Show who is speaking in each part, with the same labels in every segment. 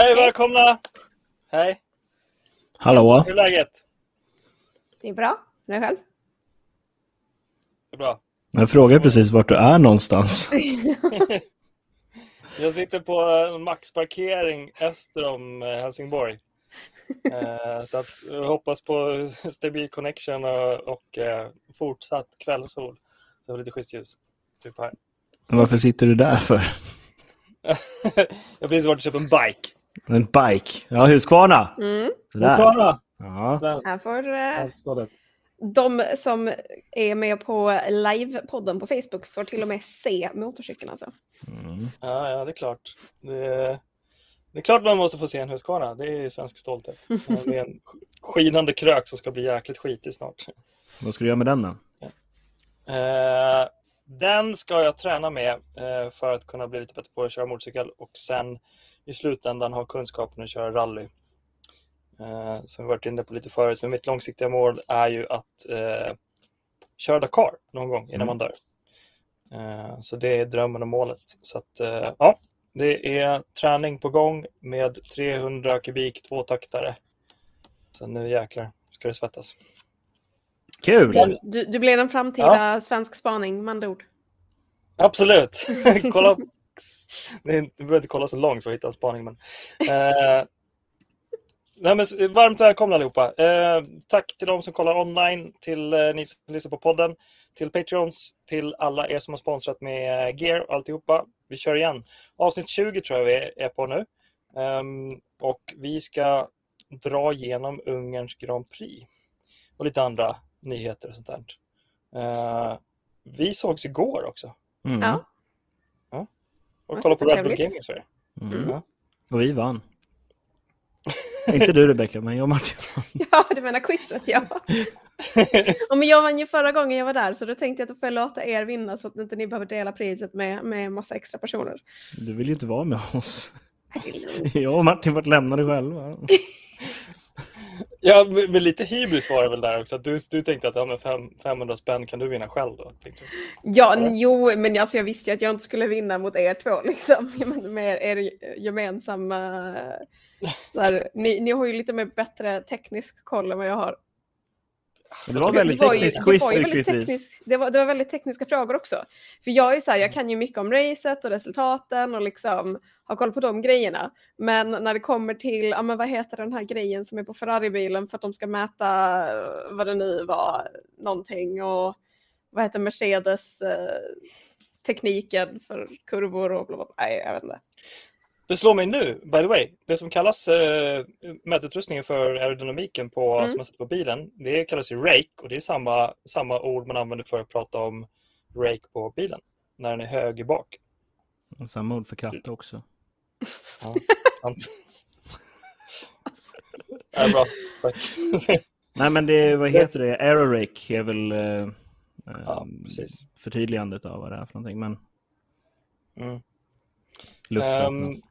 Speaker 1: Hej, välkomna! Hej!
Speaker 2: Hallå?
Speaker 1: Hur är läget?
Speaker 3: Det är bra. Är det själv?
Speaker 1: Det är bra.
Speaker 2: Jag frågade precis vart du är någonstans.
Speaker 1: Jag sitter på en maxparkering öster om eh, Helsingborg. Eh, Så att jag hoppas på stabil connection och, eh, fortsatt kvällssol. Så lite schysst ljus. Typ här.
Speaker 2: Varför sitter du där för?
Speaker 1: jag har precis varit och köpt en bike.
Speaker 2: En bike? Ja, Huskvarna.
Speaker 3: Mm.
Speaker 2: Sådär.
Speaker 1: Huskvarna!
Speaker 2: Ja.
Speaker 3: Här får eh, de som är med på livepodden på Facebook får till och med se motorcykeln alltså.
Speaker 2: Mm.
Speaker 1: Ja, ja, det är klart. Det, det är klart man måste få se en Husqvarna. Det är svensk stolthet. Det är en skinande krök som ska bli jäkligt skitig snart.
Speaker 2: Vad ska du göra med den då?
Speaker 1: Eh, den ska jag träna med eh, för att kunna bli lite bättre på att köra motorcykel och sen i slutändan ha kunskapen att köra rally. Eh, som vi varit inne på lite förut, men mitt långsiktiga mål är ju att eh, köra Dakar någon gång innan
Speaker 2: Mm.
Speaker 1: man dör. Eh, så det är drömmen och målet. Så att, eh, ja, det är träning på gång med 300 kubik tvåtaktare. Så nu jäklar ska det svettas.
Speaker 2: Kul!
Speaker 3: Du, du blir en framtida svensk spaning med andra ord.
Speaker 1: Absolut! kolla. Du behöver inte kolla så långt för att hitta en spaning. Men, eh, nej, men, varmt välkomna allihopa. Eh, tack till de som kollar online, till eh, ni som lyssnar på podden, till Patreons, till alla er som har sponsrat med eh, gear och alltihopa. Vi kör igen. Avsnitt 20 tror jag vi är på nu. Ehm, och vi ska dra igenom Ungerns Grand Prix och lite andra nyheter och sånt där. Eh, vi sågs igår också.
Speaker 2: Mm.
Speaker 3: Ja.
Speaker 1: Och kolla på Red Bull. Gaming i Sverige.
Speaker 2: Mm.
Speaker 1: Ja.
Speaker 2: Och vi vann. Inte du Rebecka, men jag och Martin vann.
Speaker 3: Ja, du menar quizet ja. ja men jag vann ju förra gången jag var där så då tänkte jag att då får jag låta er vinna så att inte ni behöver dela priset med, med massa extra personer.
Speaker 2: Du vill ju inte vara med oss. Jag och Martin vart lämnade själva.
Speaker 1: Ja, men lite hybris var det väl där också. Att du, du tänkte att ja, men fem, 500 spänn kan du vinna själv då?
Speaker 3: Ja, jo, men alltså jag visste ju att jag inte skulle vinna mot er två liksom. Med er gemensamma... Där, ni, ni har ju lite mer bättre teknisk koll än vad jag har.
Speaker 2: Det var väldigt tekniskt
Speaker 3: det
Speaker 2: quiz
Speaker 3: det, var, det var väldigt tekniska frågor också. För jag är ju så här, jag kan ju mycket om racet och resultaten och liksom har koll på de grejerna. Men när det kommer till, ja men vad heter den här grejen som är på Ferrari-bilen för att de ska mäta eh, vad det nu var, någonting och vad heter Mercedes eh, tekniken för kurvor och bla bla bla. Nej, jag vet inte.
Speaker 1: Det slår mig nu, by the way. Det som kallas eh, mätutrustningen för aerodynamiken på,
Speaker 3: Mm.
Speaker 1: som man sätter på bilen, det kallas ju rake och det är samma, samma ord man använder för att prata om rake på bilen. När den är hög i bak.
Speaker 2: Samma ord för katt också.
Speaker 1: Ja, sant. Ja, bra, tack.
Speaker 2: Nej men det, vad heter det? Aerorake är väl eh,
Speaker 1: Ja,
Speaker 2: eh,
Speaker 1: precis.
Speaker 2: förtydligandet av vad det är för någonting. Men
Speaker 1: Mm.
Speaker 2: luftkraft.
Speaker 1: Um,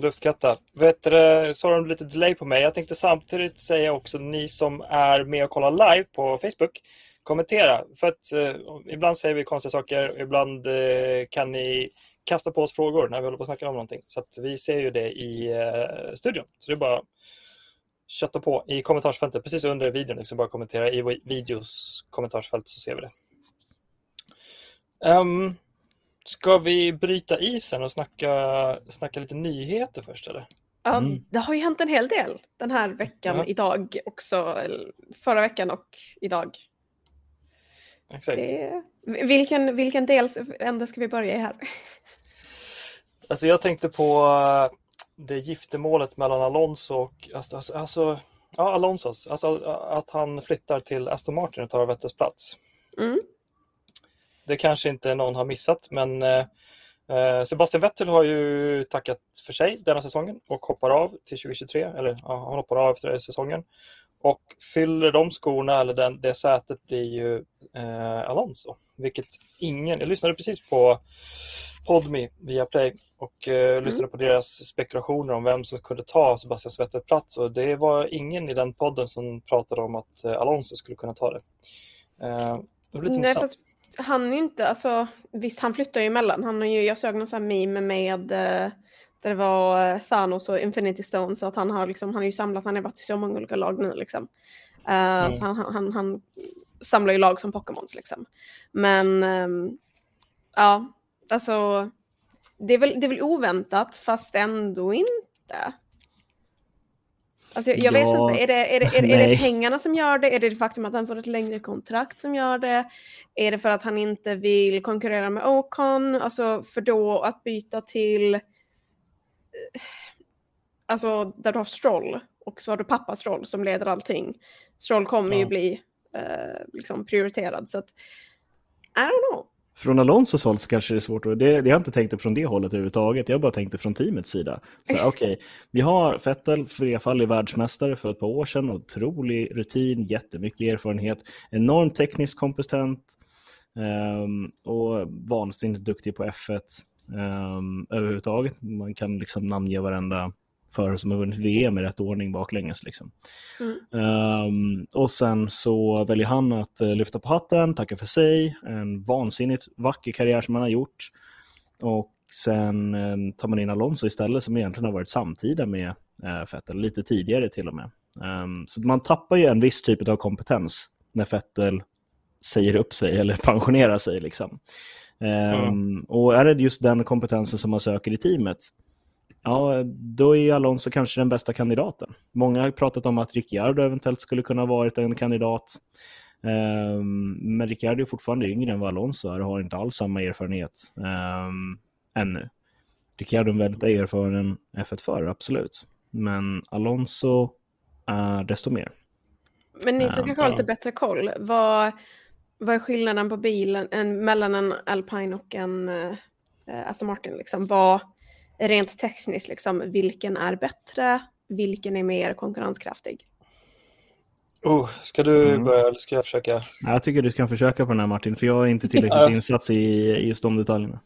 Speaker 1: luftkatta. Vet du, så har de lite delay på mig. Jag tänkte samtidigt säga också ni som är med och kollar live på Facebook, kommentera. För att eh, ibland säger vi konstiga saker, ibland eh, kan ni kasta på oss frågor när vi håller på att snacka om någonting. Så att vi ser ju det i eh, studion. Så det är bara kötta på i kommentarsfältet, precis under videon. Liksom bara kommentera i videos kommentarsfält så ser vi det. Um, Ska vi bryta isen och snacka, snacka lite nyheter först eller?
Speaker 3: Ja,
Speaker 2: Mm.
Speaker 3: Det har ju hänt en hel del den här veckan,
Speaker 1: Ja.
Speaker 3: idag också. Förra veckan och idag.
Speaker 1: Exakt.
Speaker 3: Det, vilken, vilken del ändå ska vi börja i här?
Speaker 1: Alltså jag tänkte på eh, det giftermålet mellan Alonso och alltså, alltså, ja, Alonsos, alltså att han flyttar till Aston Martin och tar Vettels plats.
Speaker 3: Mm.
Speaker 1: Det kanske inte någon har missat, men eh, eh, Sebastian Vettel har ju tackat för sig denna säsongen och hoppar av till 2023, eller ja, han hoppar av efter säsongen. Och fyller de skorna, eller den, det sätet, blir ju eh, Alonso. Vilket ingen, jag lyssnade precis på Podme via Play och eh, lyssnade på deras spekulationer om vem som kunde ta Sebastian Vettels plats och det var ingen i den podden som pratade om att eh, Alonso skulle kunna ta det. Eh, det var lite
Speaker 3: Nej,
Speaker 1: intressant.
Speaker 3: fast han är ju inte, alltså visst han flyttar ju emellan. Han har ju, jag såg någon sån här meme med eh, Där det var eh, Thanos och Infinity Stones. Så att han har, liksom, han har ju samlat, han har varit i så många olika lag nu liksom. Uh, mm. Så han, han, han, samlar ju lag som Pokémons liksom. Men um, ja, alltså det är, väl, det är väl oväntat fast ändå inte. Alltså, jag, jag vet inte, är det, är, det, är, är det pengarna som gör det? Är det det faktum att han får ett längre kontrakt som gör det? Är det för att han inte vill konkurrera med Ocon? Alltså för då att byta till eh, alltså där du har Stroll och så har du pappa Stroll som leder allting. Stroll kommer ja. ju bli eh, liksom prioriterad så att I don't know.
Speaker 2: Från Alonsos håll så kanske det är svårt, och det, det jag inte tänkt från det hållet överhuvudtaget, jag bara tänkte från teamets sida. Så okay, vi har Fettel, flerfaldig världsmästare för ett par år sedan, otrolig rutin, jättemycket erfarenhet, enormt tekniskt kompetent um, och vansinnigt duktig på F1 um, ehm, överhuvudtaget. Man kan liksom namnge varenda förare som har vunnit VM i rätt ordning baklänges. Liksom. Mm. Um, och sen så väljer han att uh, lyfta på hatten, tacka för sig, en vansinnigt vacker karriär som han har gjort. Och sen um, tar man in Alonso istället som egentligen har varit samtida med uh, Vettel, lite tidigare till och med. Um, så man tappar ju en viss typ av kompetens när Vettel säger upp sig eller pensionerar sig. Liksom. Mm. Och är det just den kompetensen som man söker i teamet, Ja, då är Alonso kanske den bästa kandidaten. Många har pratat om att Ricciardo eventuellt skulle kunna varit en kandidat. Um, men Ricciardo är fortfarande yngre än vad Alonso är och har inte alls samma erfarenhet um, ännu. Ricciardo är en väldigt erfaren F1-förare, absolut. Men Alonso är desto mer.
Speaker 3: Men ni som um, kanske har lite bättre koll, vad, vad är skillnaden på bilen en, mellan en Alpine och en uh, Aston Martin? Liksom? Vad, rent tekniskt, liksom, vilken är bättre? Vilken är mer konkurrenskraftig?
Speaker 1: Oh, ska du mm. börja eller ska jag försöka?
Speaker 2: Jag tycker du kan försöka på den här Martin, för jag är inte tillräckligt insatt i just de detaljerna.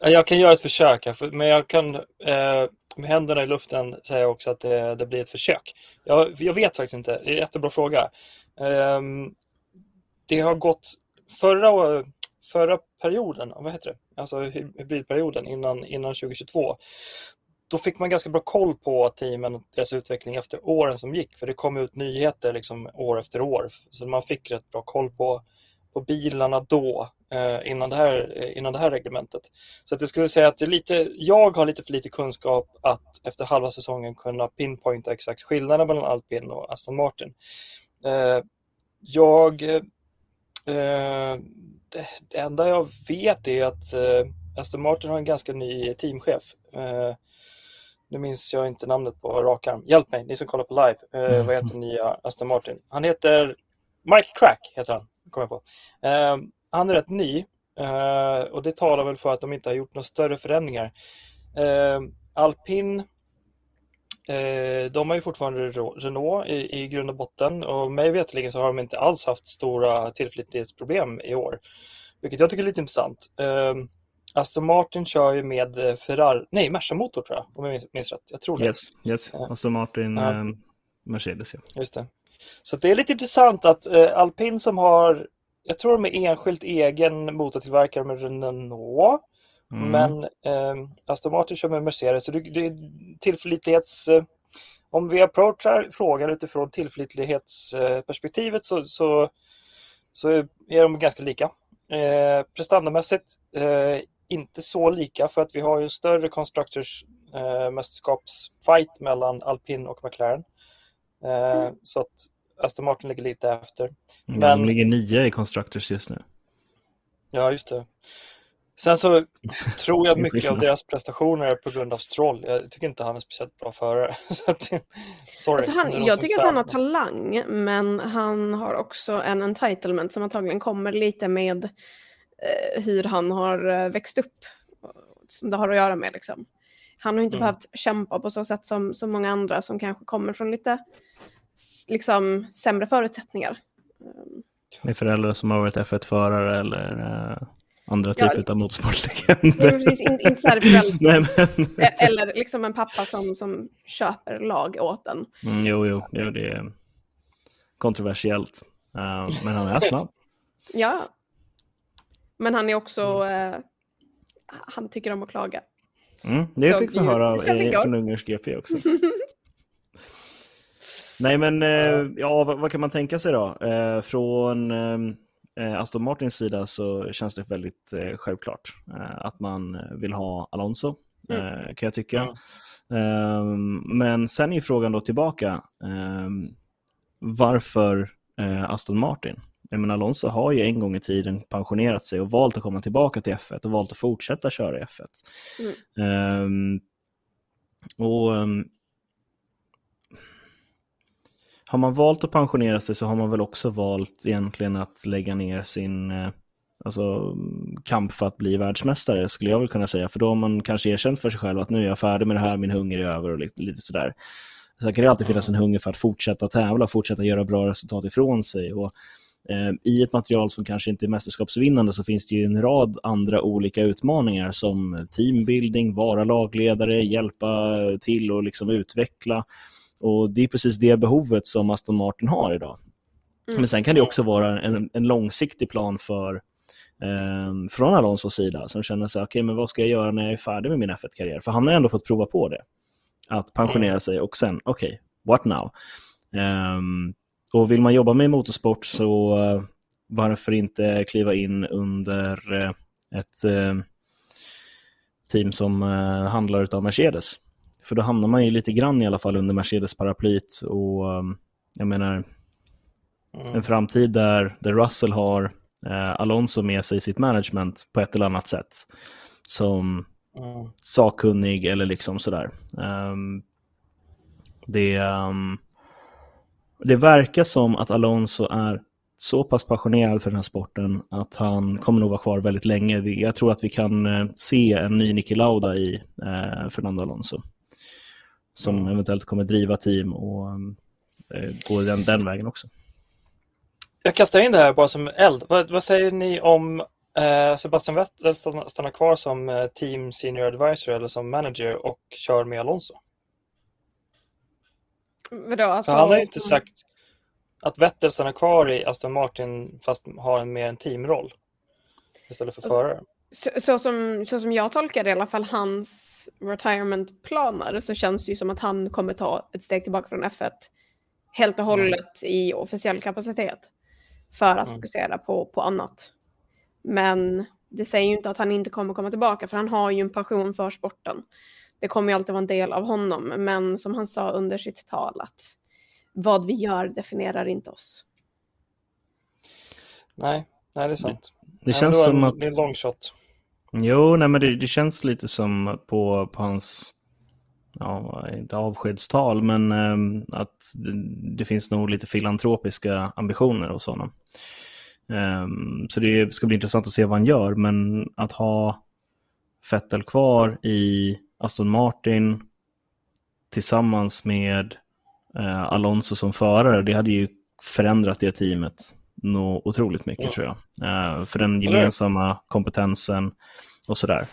Speaker 1: Jag kan göra ett försök, men jag kan eh, med händerna i luften säga också att det, det blir ett försök. Jag, jag, vet faktiskt inte, det är en jättebra fråga. Eh, det har gått, förra, förra perioden, vad heter det, alltså hybridperioden innan, innan 2022, då fick man ganska bra koll på teamen och deras utveckling efter åren som gick, för det kom ut nyheter liksom år efter år. Så man fick rätt bra koll på, på bilarna då, eh, innan, det här, eh, innan det här reglementet. Så att jag skulle säga att det lite, jag har lite för lite kunskap att efter halva säsongen kunna pinpointa exakt skillnaden mellan Alpin och Aston Martin. Eh, jag eh, det, enda jag vet är att eh, Aston Martin har en ganska ny teamchef. Eh, nu minns jag inte namnet på rak arm. Hjälp mig, ni som kollar på live. Eh, vad heter nya Aston Martin? Han heter Mike Crack, heter han. Kommer jag på. Han är rätt ny och det talar väl för att de inte har gjort några större förändringar. Alpin Eh, de har ju fortfarande Renault i, i grund och botten och mig veterligen så har de inte alls haft stora tillförlitlighetsproblem i år. Vilket jag tycker är lite intressant. Eh, Aston Martin kör ju med Ferrari, nej Merca-motor tror jag, om jag minns rätt. Jag tror det.
Speaker 2: Yes, yes. Aston Martin, ja. eh, Mercedes. Ja.
Speaker 1: Just det. Så det är lite intressant att eh, Alpin som har, jag tror de är enskilt egen motortillverkare med Renault, Mm. Men eh, Aston Martin kör med Mercedes, så det, det tillförlitlighets... Eh, om vi approachar frågan utifrån tillförlitlighetsperspektivet så, så, så är de ganska lika. Eh, prestandamässigt eh, inte så lika för att vi har ju större Constructors eh, mästerskapsfight mellan Alpin och McLaren. Eh, mm. Så att Aston Martin ligger lite efter.
Speaker 2: Men... Ja, de ligger nia i Constructors just nu.
Speaker 1: Ja, just det. Sen så tror jag mycket av deras prestationer är på grund av Stroll. Jag tycker inte han är speciellt bra förare.
Speaker 3: sorry, alltså han, jag tycker att han har talang, men han har också en entitlement som antagligen kommer lite med eh, hur han har eh, växt upp. Som det har att göra med liksom. Han har inte mm. behövt kämpa på så sätt som, som många andra som kanske kommer från lite liksom, sämre förutsättningar.
Speaker 2: Med föräldrar som har varit F1-förare eller andra typer ja, av motorsportlegender.
Speaker 3: inte, inte så här Nej, men... E- eller liksom en pappa som, som köper lag åt en.
Speaker 2: Mm, jo, jo, jo, det är kontroversiellt. Uh, men han är snabb.
Speaker 3: ja. Men han är också, uh, han tycker om att klaga.
Speaker 2: Mm, det
Speaker 3: Så
Speaker 2: fick vi höra eh, från Ungerns GP också. Nej, men eh, ja, vad, vad kan man tänka sig då? Eh, från eh, Aston Martins sida så känns det väldigt eh, självklart eh, att man vill ha Alonso, eh, kan jag tycka.
Speaker 1: Mm.
Speaker 2: Men sen är frågan då tillbaka, ehm, varför eh, Aston Martin? Jag menar, Alonso har ju en gång i tiden pensionerat sig och valt att komma tillbaka till F1 och valt att fortsätta köra i F1. Ehm, och har man valt att pensionera sig så har man väl också valt egentligen att lägga ner sin eh, alltså, kamp för att bli världsmästare skulle jag väl kunna säga. För då har man kanske erkänt för sig själv att nu är jag färdig med det här, min hunger är över och lite, lite sådär. Sen kan det alltid finnas en hunger för att fortsätta tävla, fortsätta göra bra resultat ifrån sig. Och, eh, I ett material som kanske inte är mästerskapsvinnande så finns det ju en rad andra olika utmaningar som teambuilding, vara lagledare, hjälpa till och liksom utveckla. Och det är precis det behovet som Aston Martin har idag.
Speaker 3: Mm.
Speaker 2: Men sen kan det också vara en, en långsiktig plan för eh, från Alonsos sida som känner sig, okej men vad ska jag göra när jag är färdig med min F1-karriär? För han har ändå fått prova på det. Att pensionera sig och sen, okej, what now? Ehm, och vill man jobba med motorsport så eh, varför inte kliva in under eh, ett eh, team som handlar av Mercedes? För då hamnar man ju lite grann i alla fall under Mercedes-paraplyet och eh, jag menar,
Speaker 1: Mm.
Speaker 2: en framtid där, där Russell har eh, Alonso med sig i sitt management på ett eller annat sätt. Som
Speaker 1: Mm.
Speaker 2: sakkunnig eller liksom sådär. Ehm, det, ehm, det verkar som att Alonso är så pass passionerad för den här sporten att han kommer nog vara kvar väldigt länge. Jag tror att vi kan eh, se en ny Niki Lauda i eh, Fernando Alonso. Som
Speaker 1: Mm.
Speaker 2: eventuellt kommer driva team och eh, gå den, den vägen också.
Speaker 1: Jag kastar in det här bara som eld. Vad, vad säger ni om eh, Sebastian Vettel stannar, kvar som eh, team senior advisor eller som manager och kör med Alonso?
Speaker 3: Vadå, alltså,
Speaker 1: Så han har ju inte sagt att Vettel stannar kvar i Aston Martin fast har en mer en teamroll istället för
Speaker 3: Alltså,
Speaker 1: förare.
Speaker 3: Så, så, som, så som jag tolkar i alla fall hans retirement-planer så känns det ju som att han kommer ta ett steg tillbaka från F1 helt och hållet i officiell kapacitet för att
Speaker 1: Mm.
Speaker 3: fokusera på, på annat. Men det säger ju inte att han inte kommer komma tillbaka för han har ju en passion för sporten. Det kommer ju alltid vara en del av honom men som han sa under sitt tal att vad vi gör definierar inte oss.
Speaker 1: Nej, nej det är sant.
Speaker 2: Det känns
Speaker 1: Ändå
Speaker 2: som
Speaker 1: en,
Speaker 2: att...
Speaker 1: Det är en long shot.
Speaker 2: Jo, nej, men det, det känns lite som på, på hans, ja, inte avskedstal, men ehm, att det, det finns nog lite filantropiska ambitioner hos honom. Ehm, så det ska bli intressant att se vad han gör, men att ha Vettel kvar i Aston Martin tillsammans med eh, Alonso som förare, det hade ju förändrat det teamet nog otroligt mycket
Speaker 1: Ja.
Speaker 2: tror jag. Eh, för den gemensamma kompetensen och sådär.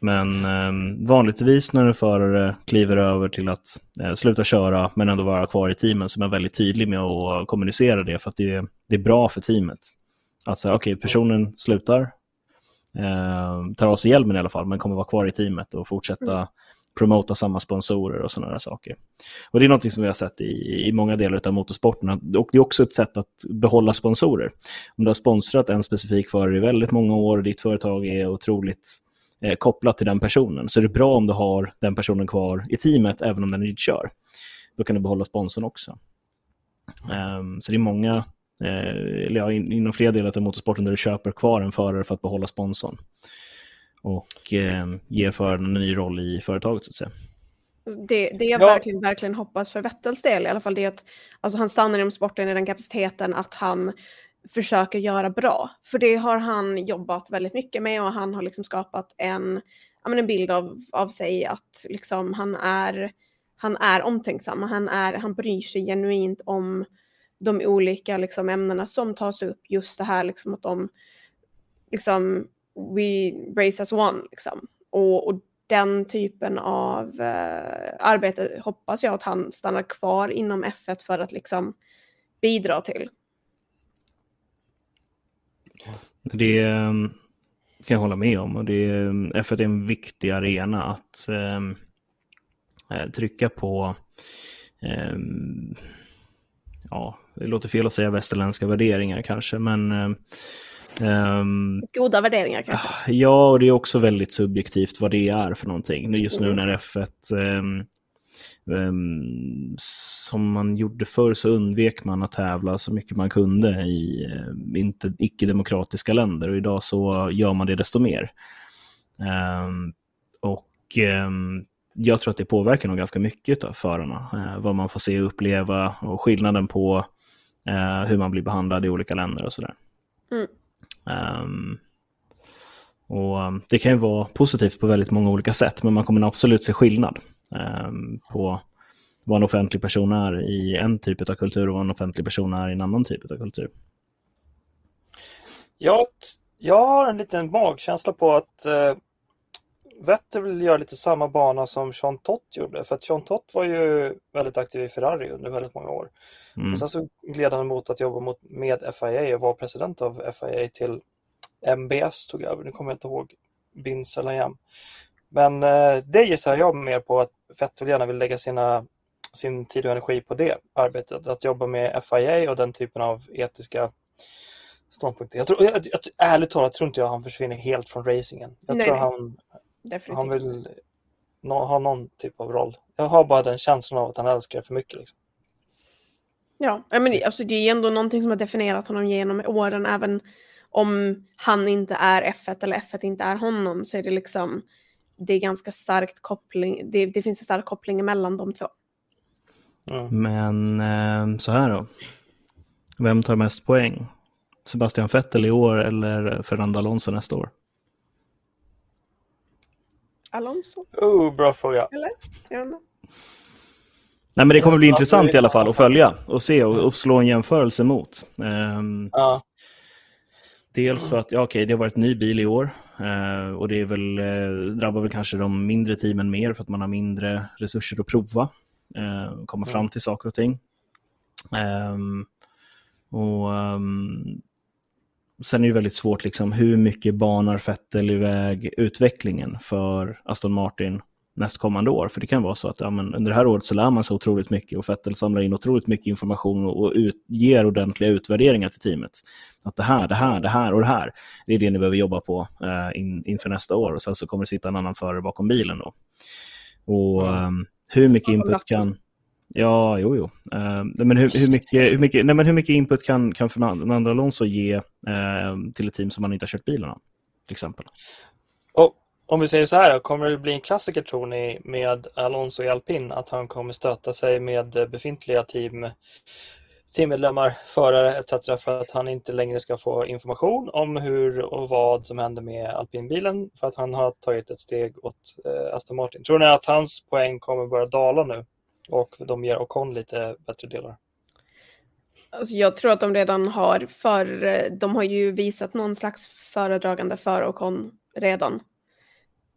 Speaker 2: Men eh, vanligtvis när en förare kliver över till att eh, sluta köra men ändå vara kvar i teamen så är man väldigt tydlig med att kommunicera det för att det är, det är bra för teamet. Att säga, okej, personen slutar, eh, tar av sig hjälmen i alla fall, men kommer vara kvar i teamet och fortsätta promota samma sponsorer och sådana saker. Och det är något som vi har sett i, i många delar av motorsporten. Och det är också ett sätt att behålla sponsorer. Om du har sponsrat en specifik förare i väldigt många år och ditt företag är otroligt eh, kopplat till den personen så är det bra om du har den personen kvar i teamet även om den inte kör. Då kan du behålla sponsorn också. Um, så det är många, eh, eller ja, in, inom flera delar av motorsporten där du köper kvar en förare för att behålla sponsorn. Och eh, ger föraren en ny roll i företaget så att säga.
Speaker 3: Det, det jag
Speaker 1: Ja.
Speaker 3: verkligen, verkligen hoppas för Vettels del i alla fall det är att alltså, han stannar inom sporten i den kapaciteten att han försöker göra bra. För det har han jobbat väldigt mycket med och han har liksom skapat en, ja, men en bild av, av sig att liksom, han, är, han är omtänksam. Han, är, han bryr sig genuint om de olika liksom, ämnena som tas upp. Just det här liksom, att de liksom, we race as one. Liksom. Och, och den typen av eh, arbete hoppas jag att han stannar kvar inom F1 för att liksom bidra till.
Speaker 2: Det, ehm, kan jag hålla med om. Och det ehm, är, F1 är en viktig arena att ehm, eh, trycka på eh, ja, det låter fel att säga västerländska värderingar kanske, men
Speaker 3: Um, Goda värderingar kanske?
Speaker 2: Ja, och det är också väldigt subjektivt vad det är för någonting. Just nu mm. när F1, um, um, som man gjorde förr så undvek man att tävla så mycket man kunde i uh, icke-demokratiska länder och idag så gör man det desto mer. och jag tror att det påverkar nog ganska mycket av förarna, uh, vad man får se och uppleva och skillnaden på uh, hur man blir behandlad i olika länder och sådär. Mm. Um, och ehm, Det kan ju vara positivt på väldigt många olika sätt, men man kommer absolut se skillnad um, på vad en offentlig person är i en typ av kultur och vad en offentlig person är i en annan typ av kultur.
Speaker 1: Jag, jag har en liten magkänsla på att uh, Vettel vill göra lite samma bana som Jean Tott gjorde. För att Jean Tott var ju väldigt aktiv i Ferrari under väldigt många år. Mm. Och sen så gled han mot att jobba mot, med FIA och var president av FIA till MBS tog över. Nu kommer jag inte ihåg Bins eller Jam. Men eh, det gissar jag mer på att Vettel gärna vill lägga sina, sin tid och energi på det arbetet. Att jobba med FIA och den typen av etiska ståndpunkter. Jag tror, jag, jag, ärligt talat tror inte jag han försvinner helt från racingen. Jag Nej. tror han Definitivt. Han vill no ha någon typ av roll. Jag har bara den känslan av att han älskar för mycket. Liksom.
Speaker 3: Ja, men alltså det är ändå någonting som har definierat honom genom åren. Även om han inte är F1 eller F1 inte är honom så är det liksom det är ganska starkt koppling. Det, det finns en stark koppling mellan de två.
Speaker 2: Mm. Men eh, så här då. Vem tar mest poäng? Sebastian Vettel i år eller Fernando Alonso nästa år?
Speaker 3: Alonso?
Speaker 1: Oh, bra fråga.
Speaker 3: Eller?
Speaker 2: Nej, men det kommer bli intressant i alla fall att följa och se och, och slå en jämförelse mot. Um, ja. Dels för att ja, okay, det har varit en ny bil i år uh, och det är väl, uh, drabbar väl kanske de mindre teamen mer för att man har mindre resurser att prova uh, komma fram till saker och ting. Um, och um, sen är det väldigt svårt, liksom, hur mycket banar Fettel iväg utvecklingen för Aston Martin nästkommande år? För det kan vara så att ja, men under det här året så lär man sig otroligt mycket och Fettel samlar in otroligt mycket information och, och ut, ger ordentliga utvärderingar till teamet. Att det här, det här, det här och det här, det är det ni behöver jobba på eh, in, inför nästa år och sen så kommer det sitta en annan förare bakom bilen då. Och um, hur mycket input kan Ja, jo, jo. Uh, men hur, hur, mycket, hur, mycket, nej, men hur mycket input kan, kan Fernando Alonso ge uh, till ett team som man inte har kört bilarna? Till exempel.
Speaker 1: Och om vi säger så här, kommer det bli en klassiker tror ni med Alonso i alpin att han kommer stöta sig med befintliga team, teammedlemmar, förare etc. för att han inte längre ska få information om hur och vad som händer med alpinbilen för att han har tagit ett steg åt uh, Aston Martin. Tror ni att hans poäng kommer börja dala nu? Och de ger Ocon lite bättre delar.
Speaker 3: Alltså jag tror att de redan har, för de har ju visat någon slags föredragande för Ocon redan.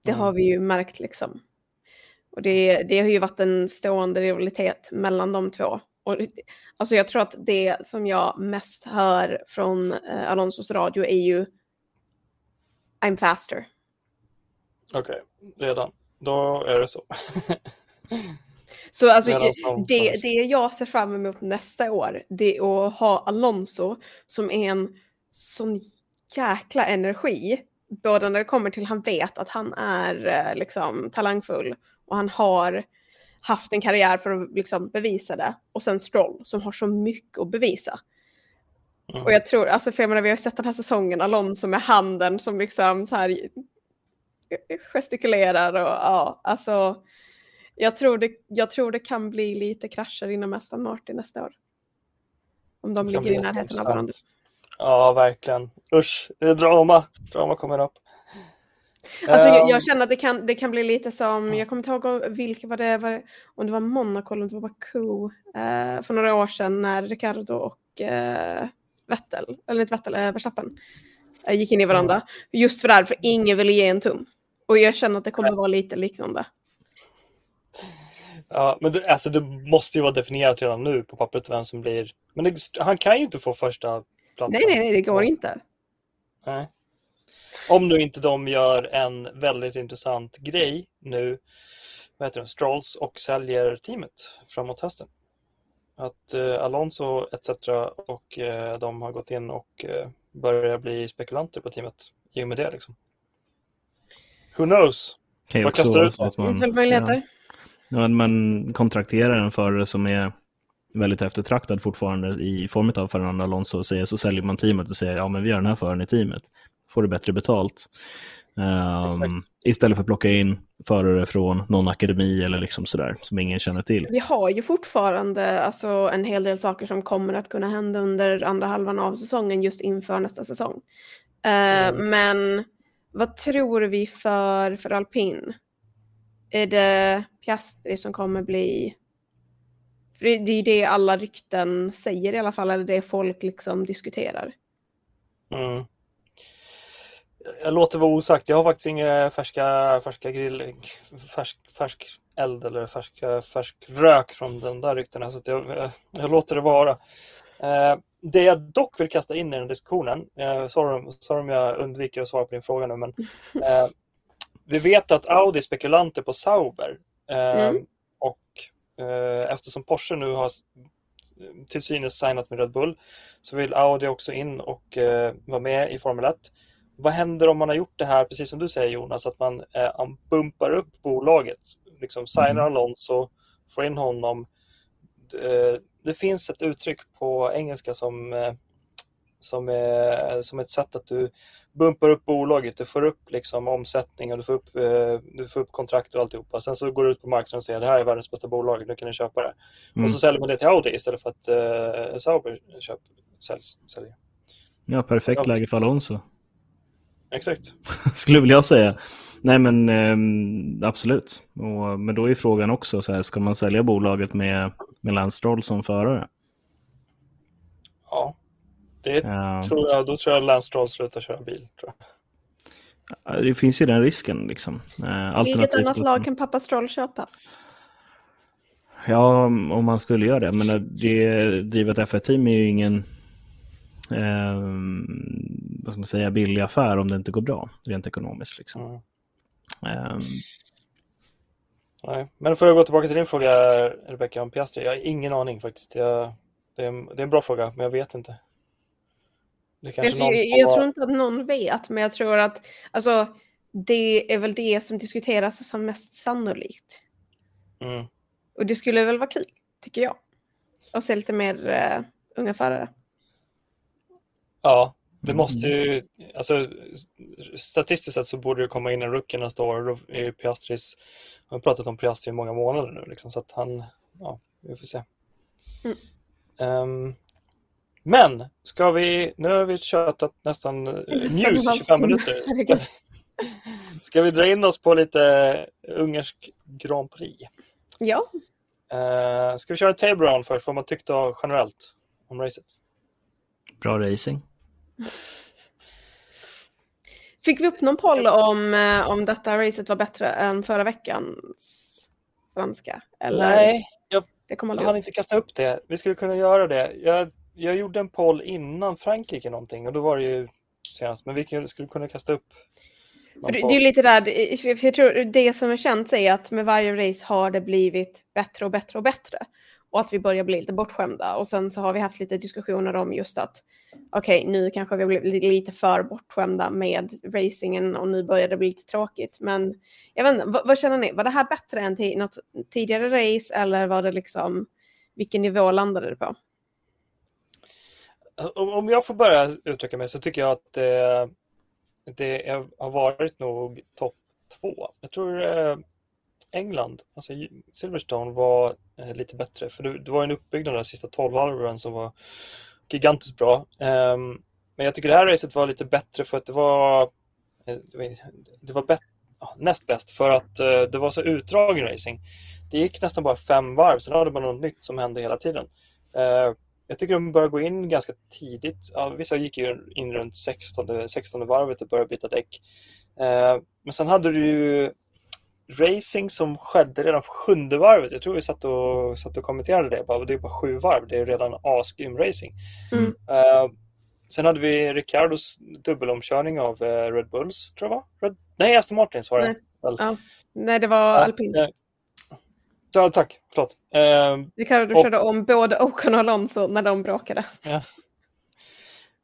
Speaker 3: Det mm. har vi ju märkt liksom. Och det, det har ju varit en stående rivalitet mellan de två. Och, alltså jag tror att det som jag mest hör från eh, Alonsos radio är ju I'm faster.
Speaker 1: Okej, okay, redan. Då är det så.
Speaker 3: Så alltså, det, det jag ser fram emot nästa år, det är att ha Alonso som är en sån jäkla energi. Både när det kommer till han vet att han är eh, liksom talangfull och han har haft en karriär för att liksom bevisa det. Och sen Stroll som har så mycket att bevisa. Mm. Och jag tror, alltså för jag menar, vi har sett den här säsongen, Alonso med handen som liksom så här gestikulerar och ja, alltså jag tror, det, jag tror det kan bli lite krascher inom Aston Martin nästa år. Om de ligger i närheten av varandra.
Speaker 1: Ja, verkligen. Usch, det är drama. Drama kommer upp.
Speaker 3: Alltså, jag, jag, känner att det kan, det kan bli lite som, jag kommer inte ihåg vilka var det var, om det var Monaco eller om det var Baku uh, för några år sedan när Ricardo och uh, Vettel, eller inte Vettel, uh, Verstappen uh, gick in i varandra. Mm. Just för det för ingen ville ge en tum. Och jag känner att det kommer vara lite liknande.
Speaker 1: Ja, men det, alltså, det måste ju vara definierat redan nu på pappret vem som blir... Men det, han kan ju inte få första platsen.
Speaker 3: Nej, nej, nej, det går inte.
Speaker 1: Nej. Om nu inte de gör en väldigt intressant grej nu, vad heter det, Strolls och säljer teamet framåt hösten. Att eh, Alonso etc. och eh, de har gått in och eh, börjar bli spekulanter på teamet i och med det. Liksom. Who knows?
Speaker 2: Kan ju
Speaker 1: Vad
Speaker 2: också
Speaker 1: kastar
Speaker 2: vara
Speaker 1: du
Speaker 2: så
Speaker 1: ut?
Speaker 2: att man,
Speaker 3: Finns väl möjligheter?
Speaker 2: ja, man kontrakterar en förare som är väldigt eftertraktad fortfarande i form av Fernando Alonso och säger, så säljer man teamet och säger ja men vi har den här föraren i teamet. Får du bättre betalt.
Speaker 1: Exakt.
Speaker 2: istället för att plocka in förare från någon akademi eller liksom sådär som ingen känner till.
Speaker 3: Vi har ju fortfarande alltså, en hel del saker som kommer att kunna hända under andra halvan av säsongen just inför nästa säsong. Eh,
Speaker 1: Mm.
Speaker 3: Men vad tror vi för, för alpin? Är det Piastri som kommer bli... För det, det är det alla rykten säger i alla fall, eller det folk liksom diskuterar.
Speaker 1: Mm. Jag låter vara osagt. Jag har faktiskt inga färska, färska grill, färsk, färsk eld eller färska, färsk rök från de där ryktena. Så att jag, jag, jag låter det vara. Eh, det jag dock vill kasta in i den diskussionen, eh, sorry, sorry om jag undviker att svara på din fråga nu, men eh, vi vet att Audi är spekulanter på Sauber. Eh,
Speaker 3: Mm.
Speaker 1: Och eh, eftersom Porsche nu har till synes signat med Red Bull så vill Audi också in och eh, vara med i Formel 1. Vad händer om man har gjort det här, precis som du säger Jonas, att man eh, bumpar upp bolaget, liksom signar
Speaker 2: Mm.
Speaker 1: Alonso, får in honom. Eh, det finns ett uttryck på engelska som, som, är, som ett sätt att du bumpar upp bolaget, du får upp liksom omsättning och du får upp, eh, du får upp kontrakt och alltihopa. Sen så går du ut på marknaden och säger det här är världens bästa bolag, nu kan ni köpa det.
Speaker 2: Mm.
Speaker 1: Och så säljer man det till Audi istället för att eh, Sauber köp, säljs, säljer.
Speaker 2: Ja, perfekt
Speaker 1: Ja.
Speaker 2: läge för Alonso.
Speaker 1: Exakt.
Speaker 2: skulle vilja säga. Nej men ehm, absolut. Och, men då är frågan också, så här, ska man sälja bolaget med, med Lance Stroll som förare?
Speaker 1: Ja. Det
Speaker 2: Ehm,
Speaker 1: tror jag, då tror jag Lance Stroll slutar köra bil. Tror jag.
Speaker 2: det finns ju den risken. Liksom. Uh,
Speaker 3: Vilket annat lag kan pappa Stroll köpa?
Speaker 2: Ja, om man skulle göra det. Men eh, det drivet F1-team är ju ingen ehm, vad ska man säga, billig affär om det inte går bra rent ekonomiskt. Liksom.
Speaker 1: Mm.
Speaker 2: Ehm,
Speaker 1: Nej. Men för att gå tillbaka till din fråga Rebecca om Piastri. Jag har ingen aning faktiskt. Jag, det, är det är en bra fråga, men jag vet inte.
Speaker 3: Alltså,
Speaker 1: någon
Speaker 3: jag, tror inte att någon vet, men jag tror att alltså, det är väl det som diskuteras som mest sannolikt.
Speaker 1: Mm.
Speaker 3: Och det skulle väl vara kul, tycker jag. Och se lite mer eh, unga förare.
Speaker 1: Ja, det måste ju, alltså statistiskt sett så borde det komma in en rookie nästa år. Då är Piastris, har pratat om Piastri i många månader nu liksom, så att han, ja, vi får se.
Speaker 3: Mm.
Speaker 1: Ehm, men, ska vi, nu har vi tjatat nästan eh,
Speaker 3: Nästan
Speaker 1: news i 25
Speaker 3: halvtimme.
Speaker 1: minuter. Ska vi, ska vi dra in oss på lite ungersk Grand Prix?
Speaker 3: Ja,
Speaker 1: Uh, ska vi köra table round först, vad man tyckte generellt om racet?
Speaker 2: bra racing.
Speaker 3: fick vi upp någon poll om, eh, om detta racet var bättre än förra veckans franska? Eller
Speaker 1: Nej, jag
Speaker 3: det kommer
Speaker 1: Jag
Speaker 3: aldrig
Speaker 1: hann
Speaker 3: upp.
Speaker 1: inte kasta upp det. Vi skulle kunna göra det. Jag, jag gjorde en poll innan Frankrike någonting och då var det ju senast. Men vi kan- skulle kunna kasta upp.
Speaker 3: För det, är ju lite där, för jag tror det som är känt är att med varje race har det blivit bättre och bättre och bättre. Och att vi börjar bli lite bortskämda. Och sen så har vi haft lite diskussioner om just att okej, nu kanske vi blivit lite för bortskämda med racingen och nu börjar det bli lite tråkigt. Men jag vet inte, vad, vad känner ni? Var det här bättre än något tidigare race eller var det liksom, vilken nivå landade det på?
Speaker 1: Om jag får börja uttrycka mig så tycker jag att det, det är- har varit nog topp två. Jag tror eh, England, alltså Silverstone var eh, lite bättre. För det, det var en uppbyggnad de sista 12 halvåren som var gigantiskt bra. Ehm, men jag tycker det här racet var lite bättre för att det var, eh, det var, det var näst bäst för att eh, det var så utdragen racing. Det gick nästan bara fem varv, sen hade man något nytt som hände hela tiden. Ehm, jag tycker de började gå in ganska tidigt. Ja, vissa gick ju in runt 16, 16 varvet och började byta däck. Eh, men sen hade du ju racing som skedde redan på sjunde varvet. Jag tror vi satt och, satt och kommenterade det. Bara, det är bara sju varv, det är redan asgrym racing.
Speaker 3: Mm.
Speaker 1: Eh, sen hade vi Ricardos dubbelomkörning av eh, Red Bulls, tror jag var. Red... Nej, Aston Martins var det.
Speaker 3: Nej. Ja. Nej, det var alpin.
Speaker 1: eh, Ja, tack, förlåt. Eh,
Speaker 3: Ricardo
Speaker 1: och-
Speaker 3: körde om både Ocon och Alonso när de bråkade.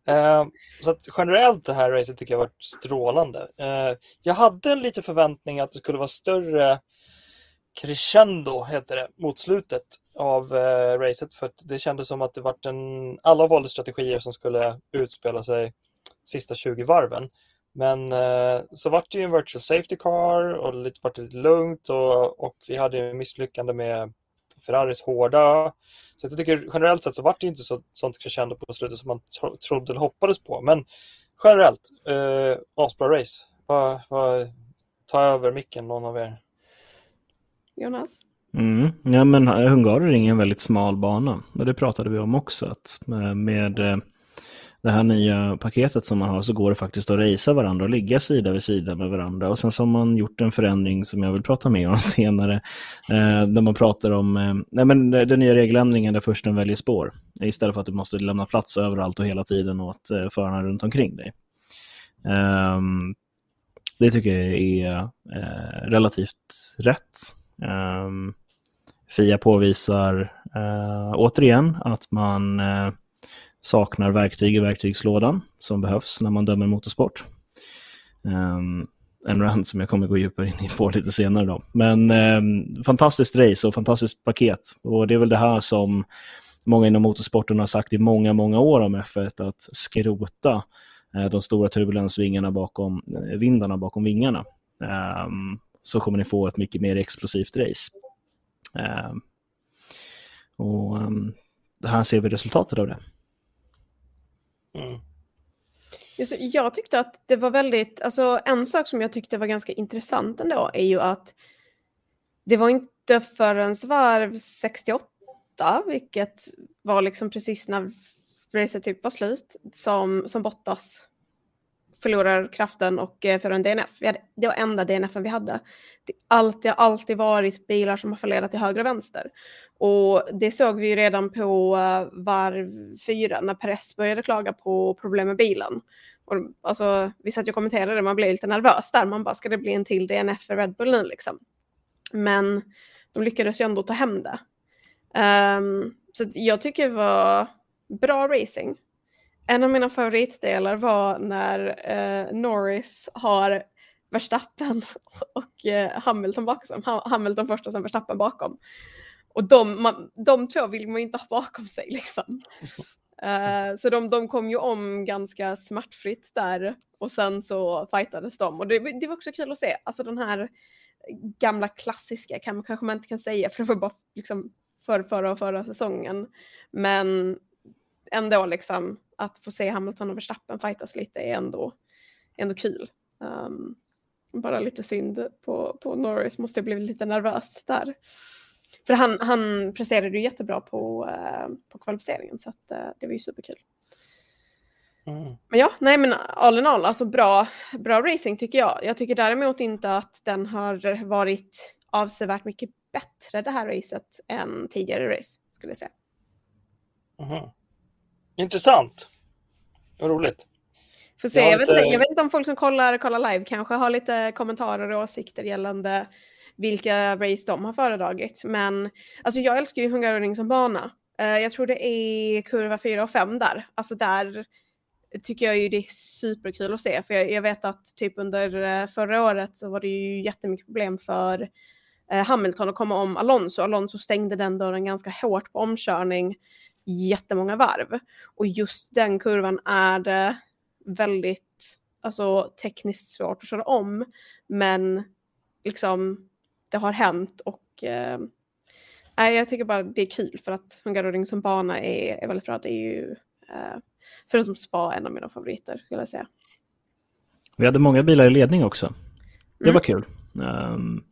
Speaker 1: Eh, så generellt det här racet tycker jag varit strålande. Eh, jag hade en liten förväntning att det skulle vara större crescendo, heter det, mot slutet av eh, racet. För det kändes som att det var en, alla valde strategier som skulle utspela sig sista 20 varven. Men eh, så vart det ju en virtual safety car och lite, vart det lite lugnt och, och vi hade ju misslyckande med Ferraris hårda. Så jag tycker generellt sett så vart det inte så, sånt crescendo på slutet som man tro, trodde eller hoppades på. Men generellt, eh, asbra race. Va, va, ta över micken någon av er.
Speaker 3: Jonas?
Speaker 2: Mm. Ja, men Hungaroring är en väldigt smal bana. Och det pratade vi om också. Att eh, med eh, det här nya paketet som man har så går det faktiskt att racea varandra och ligga sida vid sida med varandra. Och sen så har man gjort en förändring som jag vill prata mer om senare. Eh, där man pratar om eh, nej, men den nya regeländringen där försten väljer spår. Istället för att du måste lämna plats överallt och hela tiden åt eh, förarna runt omkring dig. Eh, det tycker jag är eh, relativt rätt. Ehm, Fia påvisar eh, återigen att man eh, saknar verktyg i verktygslådan som behövs när man dömer motorsport. Um, en rant som jag kommer gå djupare in i på lite senare. Då. Men um, fantastiskt race och fantastiskt paket. Och det är väl det här som många inom motorsporten har sagt i många, många år om F1, att skrota eh, de stora turbulensvingarna bakom, eh, vindarna bakom vingarna. Um, så kommer ni få ett mycket mer explosivt race. Um, och um, här ser vi resultatet av det.
Speaker 1: Mm.
Speaker 3: Jag tyckte att det var väldigt, alltså en sak som jag tyckte var ganska intressant ändå är ju att det var inte förrän varv 68, vilket var liksom precis när racet typ var slut, som, som Bottas förlorar kraften och får för en DNF. Hade, det var enda DNFen vi hade. Det har alltid varit bilar som har fallerat till höger och vänster. Och det såg vi ju redan på eh, varv fyra när Perez började klaga på problem med bilen. Och, alltså, vi satt ju och kommenterade, det, man blev lite nervös där. Man bara, ska det bli en till DNF för Red Bull nu liksom? Men de lyckades ju ändå ta hem det. Um, så jag tycker det var bra racing. En av mina favoritdelar var när eh, Norris har Verstappen och eh, Hamilton bakom. Ha Hamilton först och sen Verstappen bakom. Och de, man, de två vill man ju inte ha bakom sig liksom. Uh, så de, de kom ju om ganska smärtfritt där och sen så fightades de. Och det, det var också kul att se, alltså den här gamla klassiska kan man kanske man inte kan säga för det var bara liksom för förra och förra säsongen. Men ändå liksom att få se Hamilton och Verstappen fightas lite är ändå, ändå kul. Um, bara lite synd på, på Norris, måste ha blivit lite nervöst där. För han, han presterade ju jättebra på, uh, på kvalificeringen så att, uh, det var ju superkul.
Speaker 1: Mm.
Speaker 3: Men ja, nej men all in all, alltså bra, bra racing tycker jag. Jag tycker däremot inte att den har varit avsevärt mycket bättre det här racet än tidigare race, skulle jag säga.
Speaker 1: Mhm. Intressant. Vad roligt.
Speaker 3: Får se,
Speaker 1: Jag
Speaker 3: jag, vet
Speaker 1: inte-
Speaker 3: inte, jag vet inte om folk som kollar, kollar live kanske har lite kommentarer och åsikter gällande vilka race de har föredragit. Men alltså jag älskar ju Hungaroring som bana. Eh, jag tror det är kurva 4 och 5 där. Alltså där tycker jag ju det är superkul att se. För jag, jag vet att typ under eh, förra året så var det ju jättemycket problem för eh, Hamilton att komma om Alonso. Alonso stängde den dörren ganska hårt på omkörning jättemånga varv. Och just den kurvan är det väldigt alltså, tekniskt svårt att köra om. Men liksom det har hänt och eh, nej, jag tycker bara det är kul för att Hungaroring som bana är, är väldigt bra. Det är ju eh, förutom spa en av mina favoriter skulle jag säga.
Speaker 2: Vi hade många bilar i ledning också. Det
Speaker 3: Mm.
Speaker 2: var kul. Um,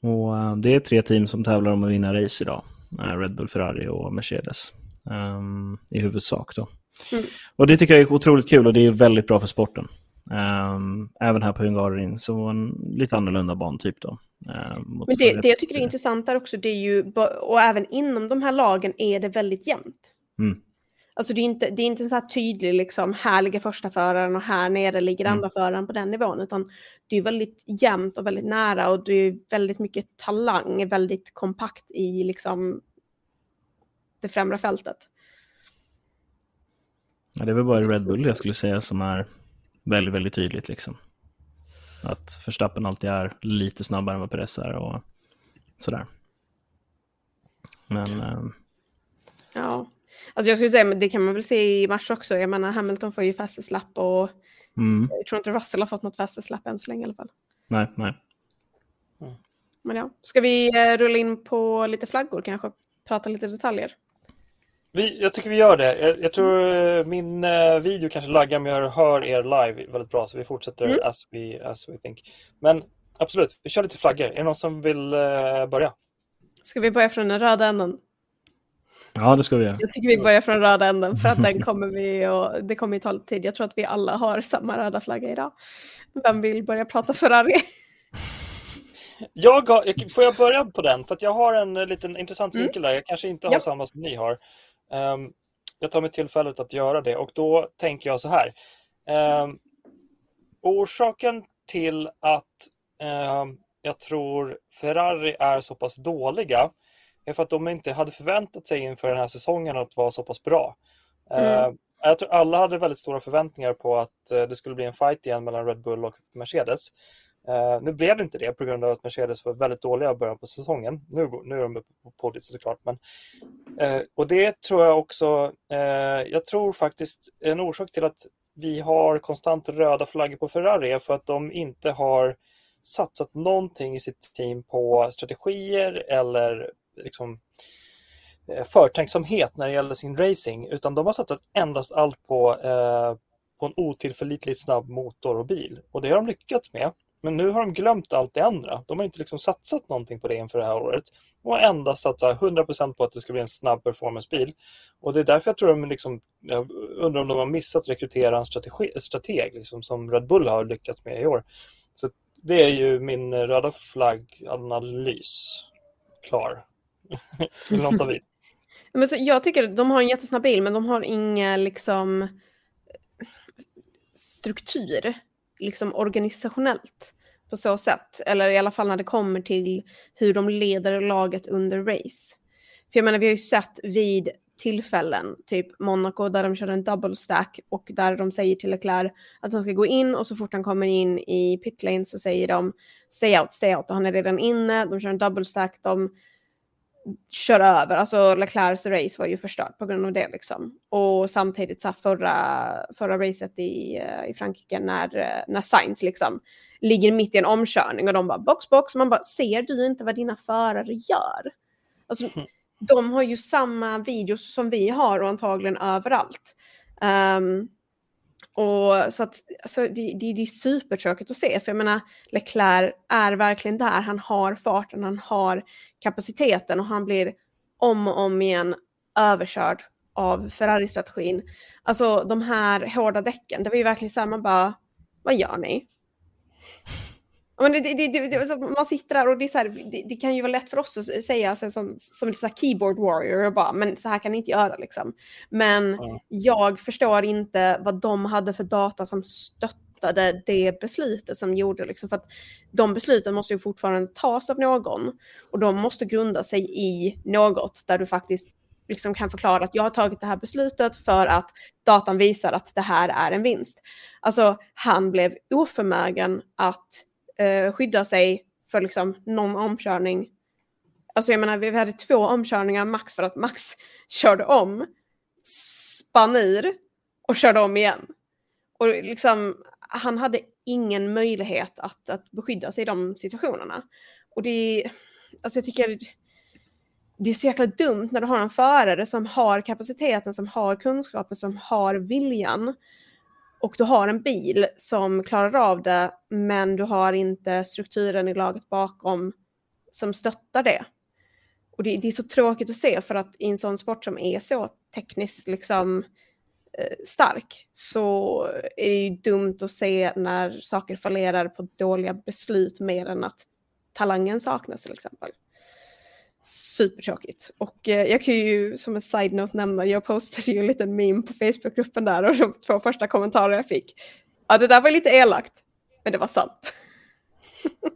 Speaker 2: och uh, det är tre team som tävlar om att vinna race idag. Uh, Red Bull, Ferrari och Mercedes. Um, I huvudsak då.
Speaker 3: Mm.
Speaker 2: Och det tycker jag är otroligt kul och det är väldigt bra för sporten. Um, även här på Hungaroring så en lite annorlunda bantyp då. Um,
Speaker 3: Men det, det jag tycker är intressant där också, det är ju, och även inom de här lagen är det väldigt jämnt.
Speaker 2: Mm.
Speaker 3: Alltså det är inte, det är inte en så här tydlig liksom, här ligger första föraren och här nere ligger
Speaker 2: Mm.
Speaker 3: andra föraren på den nivån, utan det är väldigt jämnt och väldigt nära och det är väldigt mycket talang, väldigt kompakt i liksom det främre fältet.
Speaker 2: Ja, det är väl bara Red Bull jag skulle säga som är väldigt, väldigt tydligt. Liksom. Att Verstappen alltid är lite snabbare än vad Perez är och sådär. Men eh,
Speaker 3: Ja, alltså jag skulle säga, men det kan man väl se i match också. Jag menar, Hamilton får ju fastest-lapp och
Speaker 2: mm,
Speaker 3: jag tror inte Russell har fått något fastest-lapp än så länge i alla fall.
Speaker 2: nej, nej.
Speaker 3: Men ja, ska vi eh, rulla in på lite flaggor kanske? Prata lite detaljer.
Speaker 1: Vi, jag tycker vi gör det. Jag, jag tror eh, min eh, video kanske laggar men jag hör er live väldigt bra så vi fortsätter
Speaker 3: Mm.
Speaker 1: as, we, as we think. Men absolut, vi kör lite flaggor. Är det någon som vill eh, börja?
Speaker 3: Ska vi börja från den röda änden?
Speaker 2: Ja, det ska vi göra.
Speaker 3: Jag tycker vi börjar från röda änden för att den kommer vi och det kommer ju ta lite tid. Jag tror att vi alla har samma röda flagga idag. Vem vill börja prata Ferrari?
Speaker 1: Jag har, jag- får jag börja på den? För att jag har en eh, liten intressant
Speaker 3: Mm.
Speaker 1: vinkel där. Jag kanske inte har
Speaker 3: Ja.
Speaker 1: samma som ni har. Ehm, jag tar mig tillfället att göra det och då tänker jag så här. Ehm, orsaken till att ehm, jag tror Ferrari är så pass dåliga är för att de inte hade förväntat sig inför den här säsongen att vara så pass bra.
Speaker 3: Mm.
Speaker 1: Ehm, jag tror alla hade väldigt stora förväntningar på att eh, det skulle bli en fight igen mellan Red Bull och Mercedes. Eh, nu blev det inte det på grund av att Mercedes var väldigt dåliga i början på säsongen. Nu, nu är de uppe på podiet såklart. Men, eh, och det tror jag också, eh, jag tror faktiskt en orsak till att vi har konstant röda flaggor på Ferrari är för att de inte har satsat någonting i sitt team på strategier eller liksom eh, förtänksamhet när det gäller sin racing utan de har satsat endast allt på, eh, på en otillförlitligt snabb motor och bil. Och det har de lyckats med. Men nu har de glömt allt det andra. De har inte liksom satsat någonting på det inför det här året. De har endast satsat 100% på att det ska bli en snabb performancebil. Och det är därför jag tror de liksom, jag undrar om de har missat rekrytera en strategi, strateg liksom, som Red Bull har lyckats med i år. Så det är ju min röda flagg-analys. Klar. Vill?
Speaker 3: Men så, jag tycker att de har en jättesnabb bil men de har ingen liksom struktur, liksom organisationellt på så sätt. Eller i alla fall när det kommer till hur de leder laget under race. För jag menar, vi har ju sett vid tillfällen, typ Monaco där de kör en double stack och där de säger till Leclerc att han ska gå in och så fort han kommer in i pitlane så säger de stay out, stay out och han är redan inne, de kör en double stack, de kör över, alltså Leclercs race var ju förstört på grund av det liksom. Och samtidigt så förra, förra racet i, eh, i Frankrike när, eh, när Sainz liksom ligger mitt i en omkörning och de bara box box, man bara ser du inte vad dina förare gör? Alltså, de har ju samma videos som vi har och antagligen överallt. Ehm, och så att alltså, det, det, det är supertråkigt att se, för jag menar Leclerc är verkligen där, han har farten, han har kapaciteten och han blir om och om igen överkörd av Ferrari-strategin. Alltså de här hårda däcken, det var ju verkligen så här, man bara, vad gör ni? Men det, det, det, alltså, man sitter där och det, är så här, det, kan ju vara lätt för oss att säga alltså, som, som en så här keyboard warrior, och bara, men så här kan ni inte göra liksom. Men
Speaker 1: Ja.
Speaker 3: jag förstår inte vad de hade för data som stöttade det beslutet som gjorde liksom, för att de besluten måste ju fortfarande tas av någon och de måste grunda sig i något där du faktiskt liksom kan förklara att jag har tagit det här beslutet för att datan visar att det här är en vinst. Alltså han blev oförmögen att eh, skydda sig för liksom någon omkörning. Alltså jag menar vi hade två omkörningar max för att Max körde om, spann ur och körde om igen. Och liksom han hade ingen möjlighet att, att beskydda sig i de situationerna. Och det är, alltså jag tycker det är så jäkla dumt när du har en förare som har kapaciteten, som har kunskapen, som har viljan och du har en bil som klarar av det men du har inte strukturen i laget bakom som stöttar det. Och det, det är så tråkigt att se för att i en sån sport som är så tekniskt liksom eh, stark så är det ju dumt att se när saker fallerar på dåliga beslut mer än att talangen saknas till exempel supertråkigt. Och eh, jag kan ju som en side-note nämna, jag postade ju en liten meme på Facebookgruppen där och de två första kommentarer jag fick, ja det där var lite elakt, men det var sant.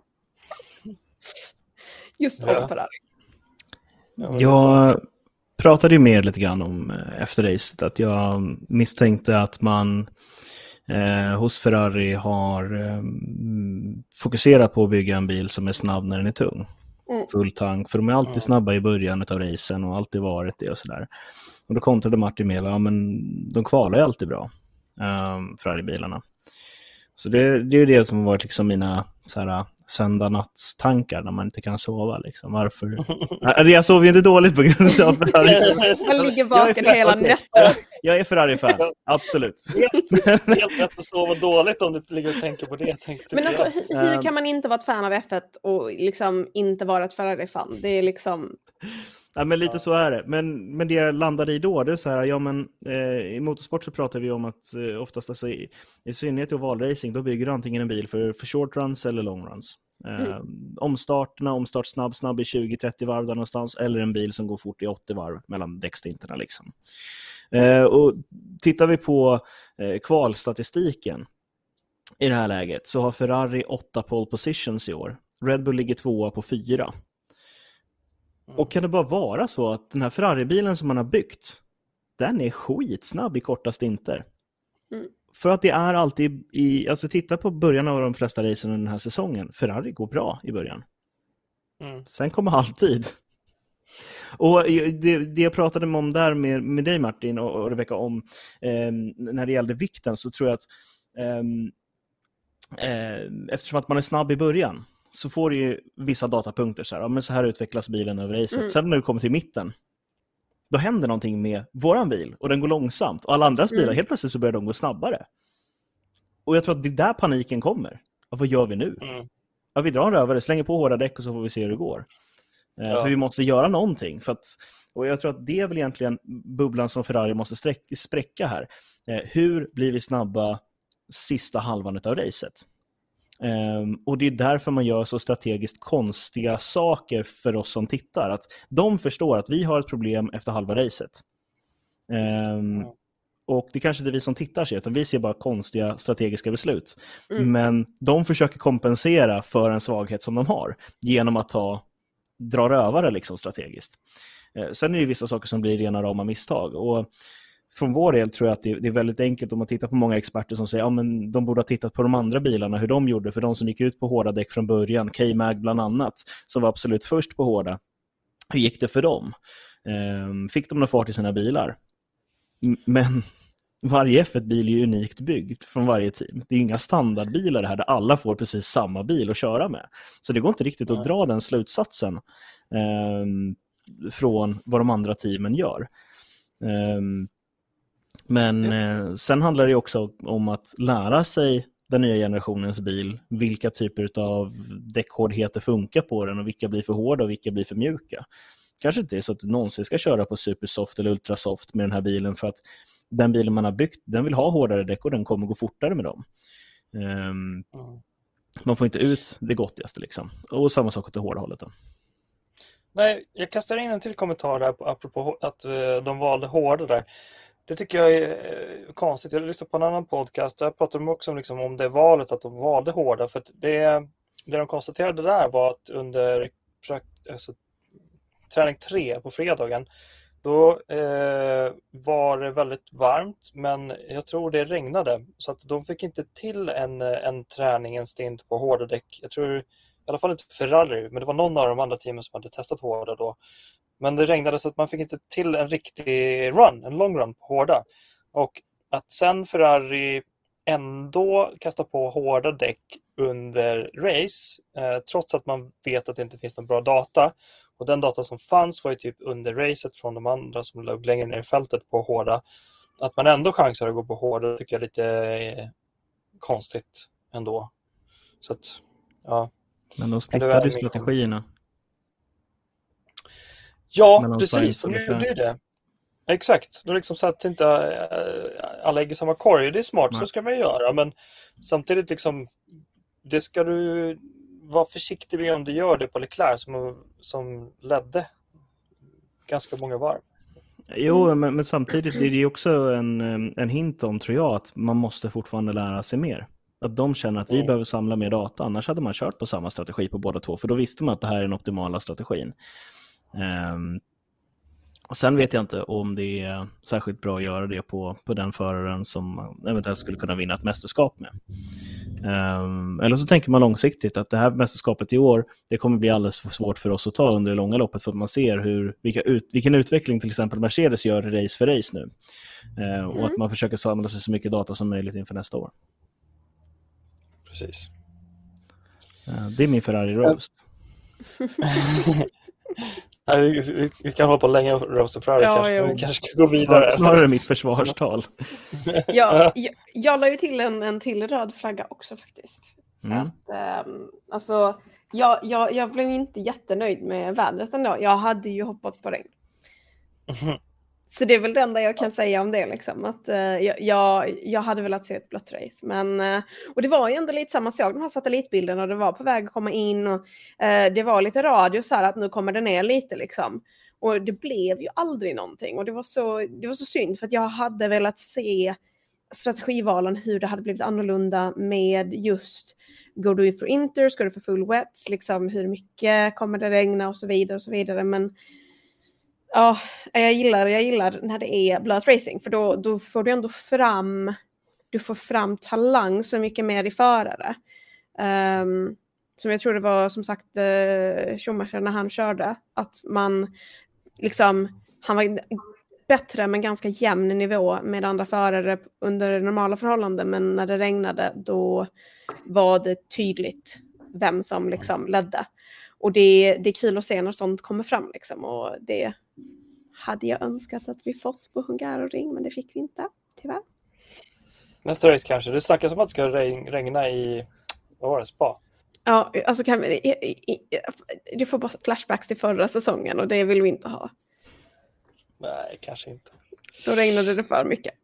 Speaker 3: Just om
Speaker 1: Ja.
Speaker 3: Ferrari.
Speaker 1: Ja, men det.
Speaker 2: Jag pratade ju med lite grann om eh, efter racet att jag misstänkte att man eh, hos Ferrari har eh, fokuserat på att bygga en bil som är snabb när den är tung.
Speaker 3: Mm.
Speaker 2: Full tank, för de är alltid snabba i början av racen och alltid varit det och sådär. Och då kontrade Martin med, ja men de kvalar ju alltid bra, um, Ferrari-bilarna. Så det, det är ju det som har varit liksom mina så här, söndagnattstankar när man inte kan sova. Liksom. Varför? Nej, jag sover ju inte dåligt på grund av Ferrari.
Speaker 3: Man ligger
Speaker 2: Jag är
Speaker 3: vaken hela
Speaker 2: okej,
Speaker 3: nätter.
Speaker 2: jag- är Ferrari-fan, absolut.
Speaker 1: Helt, rätt att sova dåligt om du inte ligger och tänker på det. Tänkte
Speaker 3: Men alltså hur
Speaker 2: Ehm.
Speaker 3: kan man inte vara ett fan av F1 och liksom inte vara ett Ferrari-fan? Det är liksom...
Speaker 2: Ja, men lite så är det. Men, men det jag landade i då, det är så här, ja men eh, i motorsport så pratar vi om att eh, oftast, alltså, i, i synnerhet i ovalracing, då bygger du antingen en bil för, för short runs eller long runs. Eh, Omstarterna, omstart snabb, snabb i 20-30 varv där någonstans, eller en bil som går fort i 80 varv mellan däckstinterna. Liksom. Eh, och tittar vi på eh, kvalstatistiken i det här läget så har Ferrari 8 pole positions i år. Red Bull ligger tvåa på fyra. Och kan det bara vara så att den här Ferrari-bilen som man har byggt, den är skitsnabb i korta stinter.
Speaker 3: Mm.
Speaker 2: För att det är alltid i, alltså titta på början av de flesta racen under den här säsongen, Ferrari går bra i början.
Speaker 1: Mm.
Speaker 2: Sen kommer halvtid. Och det, det jag pratade om där med, med dig Martin och, och Rebecca om eh, när det gällde vikten så tror jag att eh, eftersom att man är snabb i början så får du ju vissa datapunkter. Så här, ja, men så här utvecklas bilen över racet.
Speaker 3: Mm.
Speaker 2: Sen när du kommer till mitten då händer någonting med våran bil och den går långsamt. Och alla andras bilar,
Speaker 3: Mm.
Speaker 2: helt plötsligt så börjar de gå snabbare. Och jag tror att det är där paniken kommer. Ja, vad gör vi nu?
Speaker 1: Mm.
Speaker 2: ja, vi drar en rövare, slänger på hårda däck och så får vi se hur det går. Eh,
Speaker 1: Ja.
Speaker 2: För vi måste göra någonting. För att, och jag tror att det är väl egentligen bubblan som Ferrari måste sträck, spräcka här. Eh, hur blir vi snabba sista halvan av racet? Ehm, och det är därför man gör så strategiskt konstiga saker för oss som tittar. Att de förstår att vi har ett problem efter halva racet.
Speaker 1: Mm.
Speaker 2: Och det kanske inte vi som tittar ser, utan vi ser bara konstiga strategiska beslut.
Speaker 3: Mm.
Speaker 2: Men de försöker kompensera för en svaghet som de har genom att ta, dra rövare liksom strategiskt. Eh, Sen är det vissa saker som blir rena rama misstag. Och från vår del tror jag att det det är väldigt enkelt om man tittar på många experter som säger att ja, de borde ha tittat på de andra bilarna, hur de gjorde, för de som gick ut på hårda däck från början, K-Mag bland annat, som var absolut först på hårda. Hur gick det för dem? Ehm, Fick de någon fart i sina bilar? Men varje F1-bil är ju unikt byggd från varje team. Det är inga standardbilar det här där alla får precis samma bil att köra med. Så det går inte riktigt att dra den slutsatsen ehm, från vad de andra teamen gör. Ehm, men eh, sen handlar det också om att lära sig den nya generationens bil, vilka typer av däckhårdheter funkar på den och vilka blir för hårda och vilka blir för mjuka. Kanske inte är så att du någonsin ska köra på supersoft eller ultrasoft med den här bilen för att den bilen man har byggt, den vill ha hårdare däck och den kommer gå fortare med dem. Ehm,
Speaker 1: Mm.
Speaker 2: man får inte ut det gottigaste liksom. Och samma sak åt det hårda hållet då.
Speaker 1: Nej, jag kastar in en till kommentar där på- apropå att eh, de valde hårda där. Det tycker jag är eh, konstigt. Jag lyssnade på en annan podcast. Där pratade de också om, liksom, om det valet att de valde hårda. För att det, det de konstaterade där var att under alltså, träning tre på fredagen då eh, var det väldigt varmt men jag tror det regnade så att de fick inte till en, eh, en träning, en stint på hårda däck. Jag tror i alla fall inte Ferrari, men det var någon av de andra teamen som hade testat hårda då. Men det regnade så att man fick inte till en riktig run, en long run på hårda. Och att sen Ferrari ändå kastar på hårda däck under race, eh, trots att man vet att det inte finns någon bra data. Och den data som fanns var ju typ under racet från de andra som låg längre ner i fältet på hårda. Att man ändå chansar att gå på hårda tycker jag är lite eh, konstigt ändå. Så att, ja.
Speaker 2: Men de
Speaker 1: var
Speaker 2: ju strategierna.
Speaker 1: Ja, precis. De gjorde ju det. Exakt. De liksom satt inte äh, alla ägg i samma korg. Det är smart, så
Speaker 2: Nej.
Speaker 1: ska man ju göra. Men samtidigt, liksom, det ska du var försiktig med om du gör det på Leclerc som, som ledde ganska många varv.
Speaker 2: Jo, men, men samtidigt är det också en, en hint om, tror jag, att man måste fortfarande lära sig mer. Att de känner att vi mm. behöver samla mer data, annars hade man kört på samma strategi på båda två, för då visste man att det här är den optimala strategin. Um, och sen vet jag inte om det är särskilt bra att göra det på, på den föraren som eventuellt skulle kunna vinna ett mästerskap med. Um, eller så tänker man långsiktigt att det här mästerskapet i år, det kommer bli alldeles för svårt för oss att ta under det långa loppet för att man ser hur, vilka ut, vilken utveckling till exempel Mercedes gör race för race nu. Uh, mm. Och att man försöker samla sig så mycket data som möjligt inför nästa år.
Speaker 1: Precis.
Speaker 2: Det är min Ferrari Roast.
Speaker 1: Nej, vi, vi, vi, kan hålla på länge och och Ferrari ja, kanske, vi kanske ska gå vidare.
Speaker 2: Snarare mitt försvarstal.
Speaker 3: ja, jag, jag la ju till en, en till röd flagga också faktiskt. Mm. Att, um, alltså, jag, jag, jag blev inte jättenöjd med vädret ändå. Jag hade ju hoppats på regn. Så det är väl det enda jag kan säga om det. Liksom. Att, uh, jag, jag hade velat se ett blött race. Men, uh, och det var ju ändå lite samma sak, de här satellitbilderna, och det var på väg att komma in. Och, uh, det var lite radio så här att nu kommer det ner lite. Liksom. Och det blev ju aldrig någonting. Och det var så, det var så synd, för att jag hade velat se strategivalen, hur det hade blivit annorlunda med just Går du för inter, ska du för full wets, liksom hur mycket kommer det regna och så vidare och så vidare. Men Ja, jag gillar, jag gillar när det är blöt racing för då, då får du ändå fram, du får fram talang så mycket mer i förare. Um, som jag tror det var som sagt uh, Schumacher när han körde, att man liksom, han var bättre men ganska jämn nivå med andra förare under normala förhållanden men när det regnade då var det tydligt vem som liksom ledde. Och det, det är kul att se när sånt kommer fram liksom och det, hade jag önskat att vi fått på Hungaroring, men det fick vi inte, tyvärr.
Speaker 1: Nästa race kanske. Det snackas om att det ska regna i, vad var det, spa?
Speaker 3: Ja, alltså kan vi, du får bara flashbacks till förra säsongen och det vill vi inte ha.
Speaker 1: Nej, kanske inte.
Speaker 3: Då regnade det för mycket.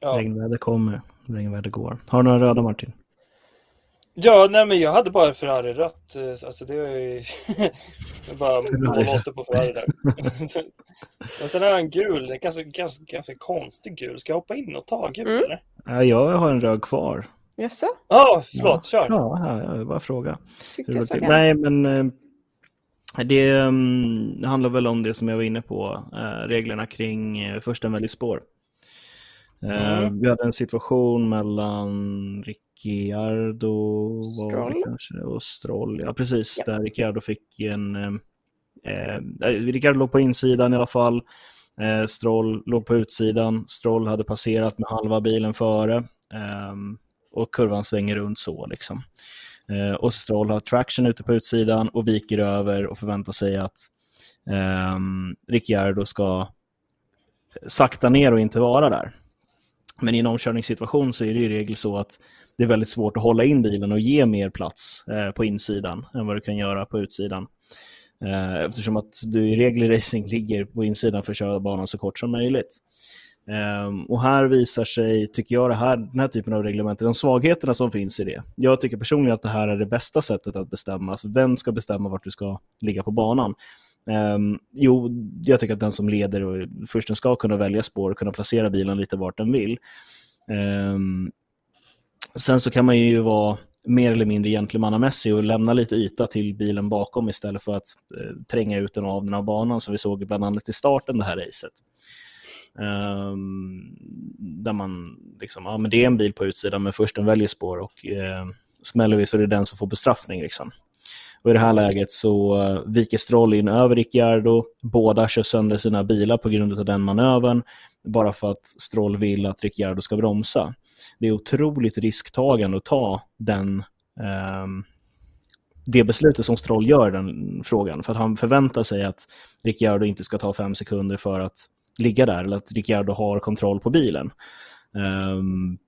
Speaker 2: Ja. Regnväder kommer, regnväder går. Har du några röda Martin?
Speaker 1: Ja, nej men jag hade bara Ferrari rött. Eh, alltså det är ju... bara måste på Ferrari där. men sen har jag en gul, en ganska, ganska, ganska konstig gul. Ska jag hoppa in och ta gul mm. eller?
Speaker 2: Ja, jag har en röd kvar.
Speaker 3: Jaså?
Speaker 1: Ja, oh, förlåt,
Speaker 2: ja. kör. Ja, jag bara fråga. Nej, men eh, det um, handlar väl om det som jag var inne på, uh, reglerna kring uh, första väldigt spår. Mm. vi hade en situation mellan Ricciardo Stroll. Kanske, och Stroll. Ja, precis. Ja. Där Ricciardo fick en... Eh, eh, Ricciardo låg på insidan i alla fall. Eh, Stroll låg på utsidan. Stroll hade passerat med halva bilen före. Eh, och kurvan svänger runt så liksom. Eh, och Stroll har traction ute på utsidan och viker över och förväntar sig att eh, Ricciardo ska sakta ner och inte vara där. Men i en omkörningssituation så är det i regel så att det är väldigt svårt att hålla in bilen och ge mer plats eh, på insidan än vad du kan göra på utsidan. Eh, eftersom att du i regel i racing ligger på insidan för att köra banan så kort som möjligt. Um, och här visar sig, tycker jag, det här, den här typen av reglement, de svagheterna som finns i det. Jag tycker personligen att det här är det bästa sättet att bestämma. Alltså, vem ska bestämma vart du ska ligga på banan? Um, jo, jag tycker att den som leder och först ska kunna välja spår och kunna placera bilen lite vart den vill. Um, sen så kan man ju vara mer eller mindre gentlemannamässig och lämna lite yta till bilen bakom istället för att eh, tränga ut den av den här banan som vi såg bland annat i starten det här racet. Um, där man liksom, ja men det är en bil på utsidan men först den väljer spår och eh, smäller vi så är det den som får bestraffning liksom. Och i det här läget så uh, viker Stroll in över Ricciardo. Båda kör sönder sina bilar på grund av den manövern. Bara för att Stroll vill att Ricciardo ska bromsa. Det är otroligt risktagande att ta den, um, det beslutet som Stroll gör i den frågan. För att han förväntar sig att Ricciardo inte ska ta fem sekunder för att ligga där. Eller att Ricciardo har kontroll på bilen. Um,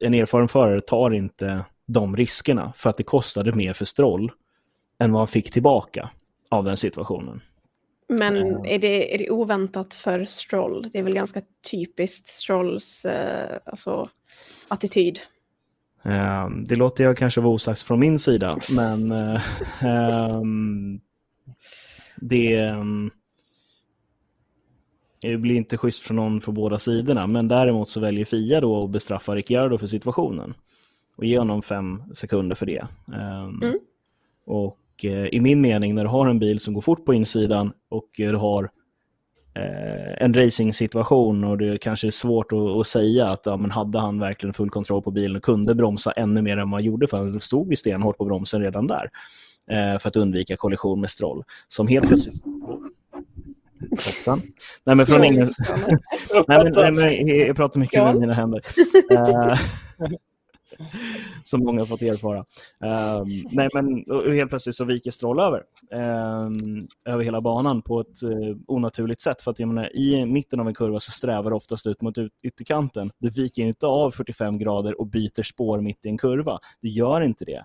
Speaker 2: en erfaren förare tar inte de riskerna för att det kostade mer för Stroll än vad han fick tillbaka av den situationen.
Speaker 3: Men är det, är det oväntat för Stroll? Det är väl ganska typiskt Strolls uh, alltså, attityd.
Speaker 2: Um, det låter jag kanske vara osagt från min sida, men um, det, um, det blir inte schysst från någon på båda sidorna. Men däremot så väljer Fia då att bestraffa Ricciardo för situationen och ge honom fem sekunder för det. Mm. Och uh, i min mening, när du har en bil som går fort på insidan och du har eh, en racing-situation och det kanske är svårt att, att, säga att ja, men hade han verkligen full kontroll på bilen och kunde bromsa ännu mer än man gjorde för han stod ju stenhårt på bromsen redan där eh, för att undvika kollision med Stroll som helt plötsligt Nej men från ingen... nej, men, nej, men, jag pratar mycket med mina händer. Uh, som många har fått erfara. Um, nej, men helt plötsligt så viker Stroll över, um, över hela banan på ett uh, onaturligt sätt. För att jag menar, i mitten av en kurva så strävar det oftast ut mot ut ytterkanten. Det viker inte av 45 grader och byter spår mitt i en kurva. Det gör inte det.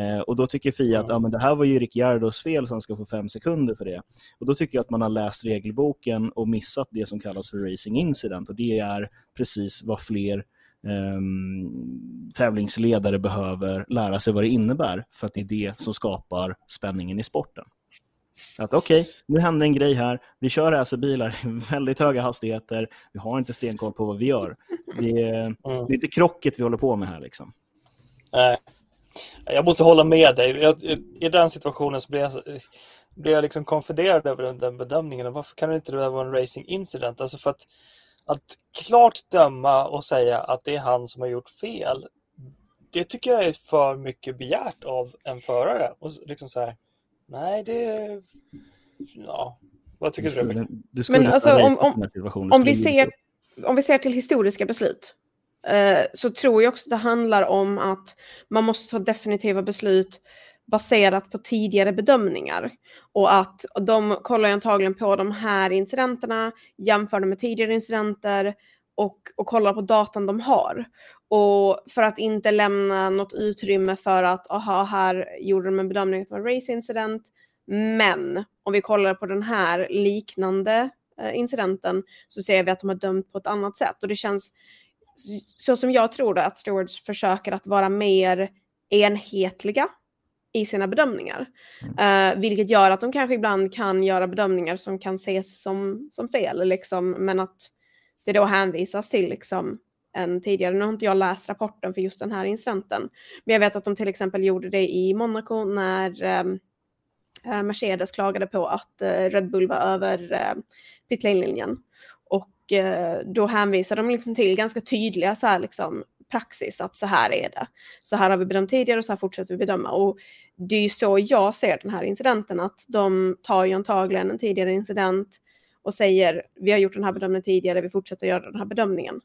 Speaker 2: Uh, och då tycker Fia att ja, men det här var ju Ricciardos fel så han ska få fem sekunder för det. Och då tycker jag att man har läst regelboken och missat det som kallas för racing incident. Och det är precis vad fler tävlingsledare behöver lära sig vad det innebär för att det är det som skapar spänningen i sporten. Att okej, okay, nu hände en grej här. Vi kör racerbilar i väldigt höga hastigheter. Vi har inte stenkoll på vad vi gör. Det är, mm. det är inte krocket vi håller på med här. Liksom.
Speaker 1: Nej, jag måste hålla med dig. Jag, I den situationen så blir jag, blir jag liksom konfunderad över den bedömningen. Varför kan det inte vara en racing incident? Alltså för att att klart döma och säga att det är han som har gjort fel, det tycker jag är för mycket begärt av en förare. Och liksom så här, nej det... Ja, vad tycker du? Skulle,
Speaker 3: du skulle Men alltså om, om, om, vi ser, om vi ser till historiska beslut eh, så tror jag också att det handlar om att man måste ta definitiva beslut baserat på tidigare bedömningar. Och att de kollar antagligen på de här incidenterna, jämför dem med tidigare incidenter och, och kollar på datan de har. Och för att inte lämna något utrymme för att, aha, här gjorde de en bedömning att det var race incident. Men om vi kollar på den här liknande eh, incidenten så ser vi att de har dömt på ett annat sätt. Och det känns så som jag tror det, att stewards försöker att vara mer enhetliga i sina bedömningar. Mm. Uh, vilket gör att de kanske ibland kan göra bedömningar som kan ses som, som fel, liksom, men att det då hänvisas till liksom, en tidigare. Nu har inte jag läst rapporten för just den här incidenten, men jag vet att de till exempel gjorde det i Monaco när um, Mercedes klagade på att uh, Red Bull var över uh, pitlane-linjen. Och uh, då hänvisade de liksom till ganska tydliga så här, liksom, praxis att så här är det. Så här har vi bedömt tidigare och så här fortsätter vi bedöma. Och det är ju så jag ser den här incidenten, att de tar ju antagligen en tidigare incident och säger vi har gjort den här bedömningen tidigare, vi fortsätter göra den här bedömningen.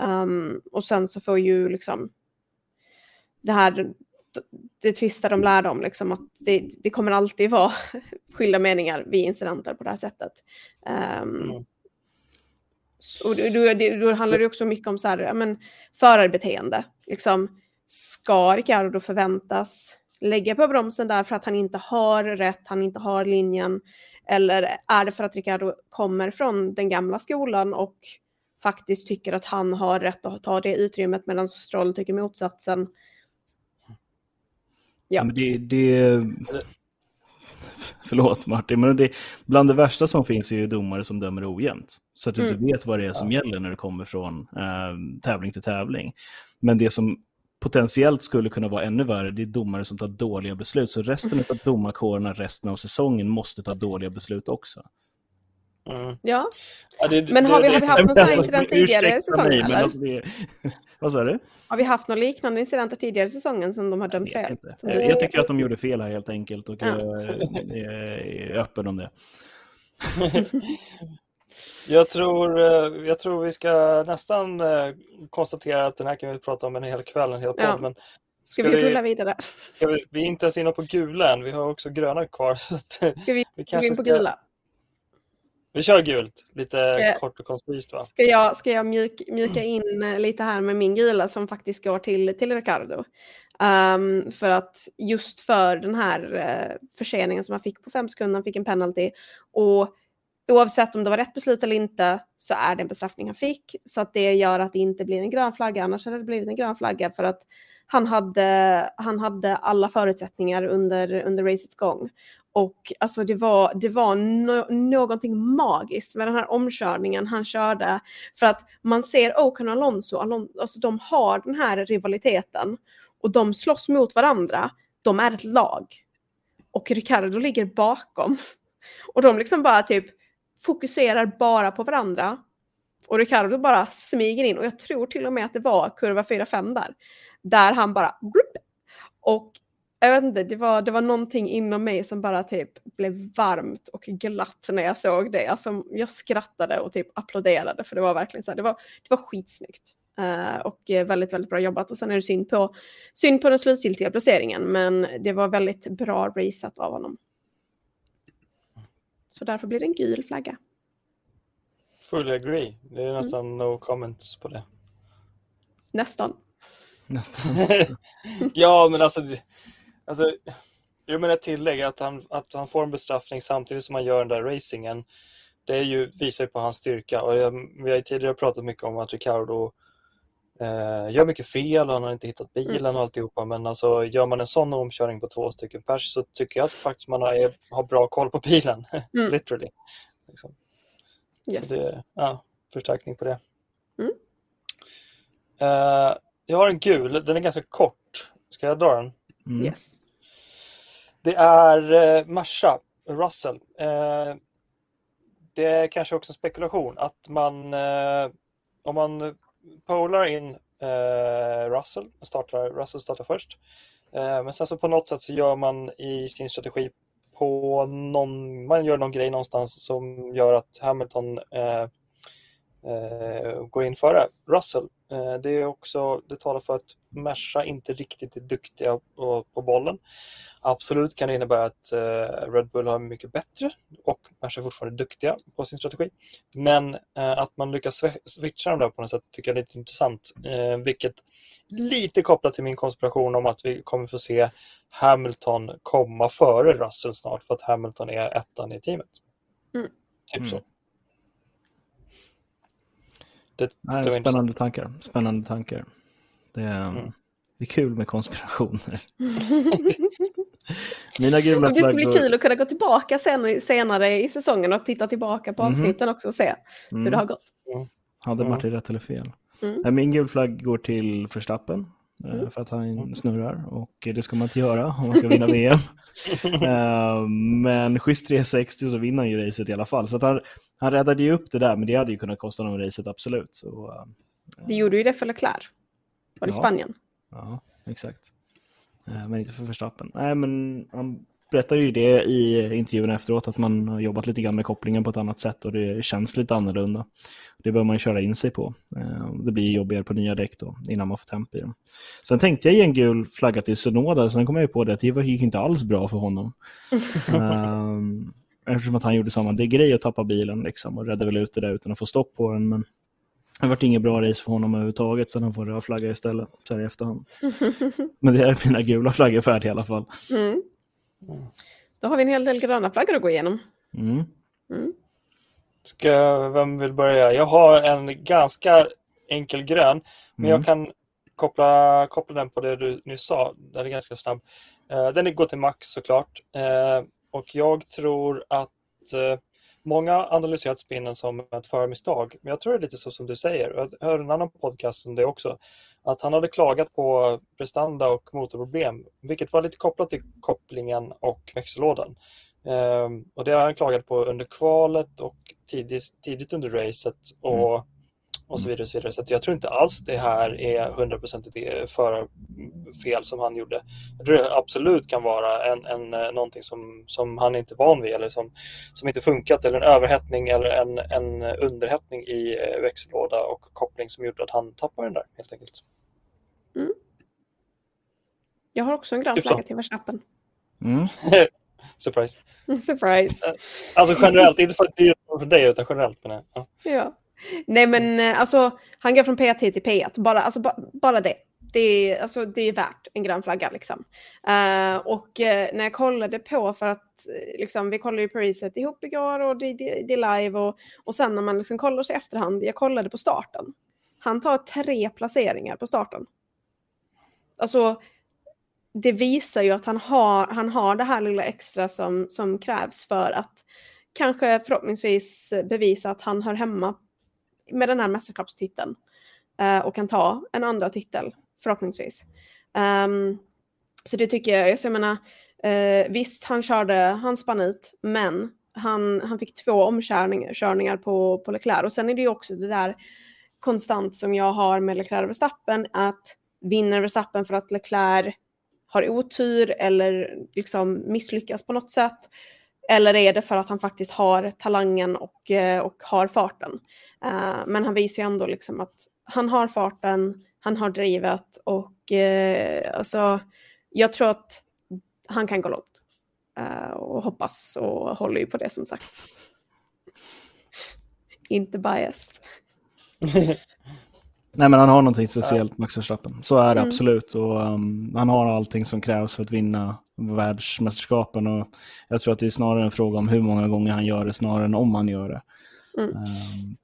Speaker 3: Um, och sen så får ju liksom det här, det tvistar de lärde om, liksom att det, det kommer alltid vara skilda meningar vid incidenter på det här sättet. Um, mm. Och då, då, handlar det också mycket om så här, men, förarbeteende. Liksom, ska Ricardo förväntas lägga på bromsen där för att han inte har rätt, han inte har linjen? Eller är det för att Ricardo kommer från den gamla skolan och faktiskt tycker att han har rätt att ta det utrymmet medan Stroll tycker motsatsen?
Speaker 2: Ja. Men det, det, Förlåt Martin, men det, bland det värsta som finns är ju domare som dömer ojämnt. Så att du mm. inte vet vad det är som ja. gäller när det kommer från eh, tävling till tävling. Men det som potentiellt skulle kunna vara ännu värre, det är domare som tar dåliga beslut. Så resten av domarkårerna resten av säsongen måste ta dåliga beslut också.
Speaker 3: Mm. Ja, ja det, men har, det, vi, har vi haft någon sån här incident tidigare i säsongen? Mig, alltså det,
Speaker 2: vad sa du?
Speaker 3: Har vi haft någon liknande incidenter tidigare i säsongen som de har dömt fel?
Speaker 2: Jag, jag tycker att de gjorde fel här helt enkelt och ja. jag är öppen om det.
Speaker 1: jag, tror, eh, jag tror vi ska nästan eh, konstatera att den här kan vi prata om en hel kväll, en hel podd. Ja. Men
Speaker 3: ska, ska vi rulla vidare?
Speaker 1: Ska vi, vi är inte ens inne på gula än, vi har också gröna kvar.
Speaker 3: ska vi, vi gå in på ska... gula?
Speaker 1: Vi kör gult, lite ska, kort och koncist va?
Speaker 3: Ska jag, ska jag mjuk, mjuka in eh, lite här med min gula som faktiskt går till, till Ricardo? Um, för att just för den här uh, förseningen som han fick på fem sekunder, han fick en penalty. Och oavsett om det var rätt beslut eller inte så är det en bestraffning han fick. Så att det gör att det inte blir en grön flagga, annars hade det blivit en grön flagga för att han hade, han hade alla förutsättningar under, under racets gång. Och alltså det var, det var no någonting magiskt med den här omkörningen han körde. För att man ser Ocon och Alonso, Alonso alltså de har den här rivaliteten och de slåss mot varandra. De är ett lag. Och Ricardo ligger bakom. Och de liksom bara typ fokuserar bara på varandra. Och Ricardo bara smyger in och jag tror till och med att det var kurva 4-5 där. Där han bara... Och jag vet inte, det var, det var någonting inom mig som bara typ blev varmt och glatt när jag såg det. Alltså, jag skrattade och typ applåderade för det var verkligen så här, det var, det var skitsnyggt. Uh, och väldigt, väldigt bra jobbat. Och sen är det synd på, synd på den slutgiltiga placeringen, men det var väldigt bra raceat av honom. Så därför blir det en gul flagga.
Speaker 1: Fully agree. Det är nästan mm. no comments på det.
Speaker 3: Nästan.
Speaker 2: Nästan.
Speaker 1: ja, men alltså, alltså jag menar tillägg att han, att han får en bestraffning samtidigt som han gör den där racingen. Det är ju, visar ju på hans styrka och jag, vi har ju tidigare pratat mycket om att Ricardo eh, gör mycket fel han har inte hittat bilen mm. och alltihopa men alltså gör man en sån omkörning på två stycken pers så tycker jag att faktiskt man har, har bra koll på bilen. Mm. Literally. Liksom.
Speaker 3: Yes.
Speaker 1: Det, ja, förstärkning på det.
Speaker 3: Mm.
Speaker 1: Uh, jag har en gul, den är ganska kort. Ska jag dra den?
Speaker 3: Mm. Yes.
Speaker 1: Det är uh, Masha, Russell. Uh, det är kanske också spekulation att man, uh, om man polar in eh, Russell, startar, Russell startar först. Eh, men sen så på något sätt så gör man i sin strategi på någon, man gör någon grej någonstans som gör att Hamilton eh, går in före Russell. Eh, det, är också, det talar för att Merca inte riktigt är duktiga på, på bollen. Absolut kan det innebära att eh, Red Bull har mycket bättre och Merca är fortfarande duktiga på sin strategi. Men eh, att man lyckas switcha dem där på något sätt tycker jag är lite intressant. Eh, vilket lite kopplat till min konspiration om att vi kommer få se Hamilton komma före Russell snart för att Hamilton är ettan i teamet.
Speaker 3: Mm.
Speaker 1: Typ mm.
Speaker 2: Det, Nej, det spännande tankar. Spännande tankar. Det är, mm. det är kul med konspirationer. Mina gula
Speaker 3: Det ska bli kul att kunna gå tillbaka sen, senare i säsongen och titta tillbaka på mhm. avsnitten mm. också och se hur det mm. har gått.
Speaker 2: Mm. Hade Martin rätt eller fel? Mm. Min gulflagg går till Förstappen mm. för att han snurrar och det ska man inte göra om man ska vinna VM. Eh, men schysst 360 så vinner han ju racet i alla fall. Så han, han räddade ju upp det där men det hade ju kunnat kosta honom racet absolut. Så, uh,
Speaker 3: det gjorde ju det för Leclerc. Var det ja. Spanien?
Speaker 2: Ja, exakt. Men inte för Verstappen. Nej, men han berättade ju det i intervjun efteråt att man har jobbat lite grann med kopplingen på ett annat sätt och det känns lite annorlunda. Det bör man köra in sig på. Uh, det blir jobbigare på nya däck då innan man får temp i dem. Sen tänkte jag ge en gul flagga till Sonoda, sen kom jag ju på det att det gick inte alls bra för honom. Ehm, Eftersom att han gjorde samma det grej att tappa bilen liksom, och räddade väl ut det där utan att få stopp på den. Men det varit inget bra race för honom överhuvudtaget så han får röd flagga istället så här i efterhand. men det är mina gula flaggor färdiga i alla fall.
Speaker 3: Mm. Då har vi en hel del gröna flaggor att gå igenom.
Speaker 2: Mm.
Speaker 3: Mm.
Speaker 1: Ska, vem vill börja? Jag har en ganska enkel grön, men jag mm. kan koppla, koppla den på det du nyss sa. Den är ganska snabb. Uh, den går till Max såklart. Uh, och jag tror att eh, många analyserat spinnen som ett förmisstag. Men jag tror det är lite så som du säger. Jag hörde en annan podcast om det också. Att han hade klagat på prestanda och motorproblem, vilket var lite kopplat till kopplingen och växellådan. Ehm, och det har han klagat på under kvalet och tidigt, tidigt under racet. Och mm och så vidare. Och så vidare. Så jag tror inte alls det här är hundraprocentigt förarfel som han gjorde. Jag tror det absolut kan vara en, en, eh, någonting som, som han inte är van vid eller som, som inte funkat eller en överhettning eller en, en underhettning i eh, växellåda och koppling som gjorde att han tappade den där helt enkelt.
Speaker 3: Mm. Jag har också en grön typ flagga till Verstappen.
Speaker 2: Mm.
Speaker 1: Surprise.
Speaker 3: Surprise.
Speaker 1: Alltså generellt, inte för att det är för dig utan generellt. Men, ja.
Speaker 3: ja. Nej men eh, alltså han går från P1 till P1, bara, alltså, ba, bara det. Det är, alltså, det är värt en grön flagga liksom. Uh, och uh, när jag kollade på för att liksom, vi kollade ju på reset ihop igår och det, det, det är live och, och sen när man liksom kollar sig i efterhand, jag kollade på starten. Han tar tre placeringar på starten. alltså det visar ju att han har, han har det här lilla extra som, som krävs för att kanske förhoppningsvis bevisa att han hör hemma med den här mästerskapstiteln uh, och kan ta en andra titel förhoppningsvis. Um, så det tycker jag, alltså jag menar, uh, visst han körde, han spann ut, men han, han fick två omkörningar på, på Leclerc och sen är det ju också det där konstant som jag har med Leclerc och Verstappen att vinner Verstappen för att Leclerc har otur eller liksom misslyckas på något sätt eller är det för att han faktiskt har talangen och, eh, och har farten? Uh, men han visar ju ändå liksom att han har farten, han har drivet och uh, alltså, jag tror att han kan gå långt. Uh, och hoppas och håller ju på det som sagt. Inte biased.
Speaker 2: Nej, men han har någonting speciellt, Max Verstappen. Så är det mm. absolut. Och, um, han har allting som krävs för att vinna världsmästerskapen. Och jag tror att det är snarare en fråga om hur många gånger han gör det, snarare än om han gör det. Mm. Um,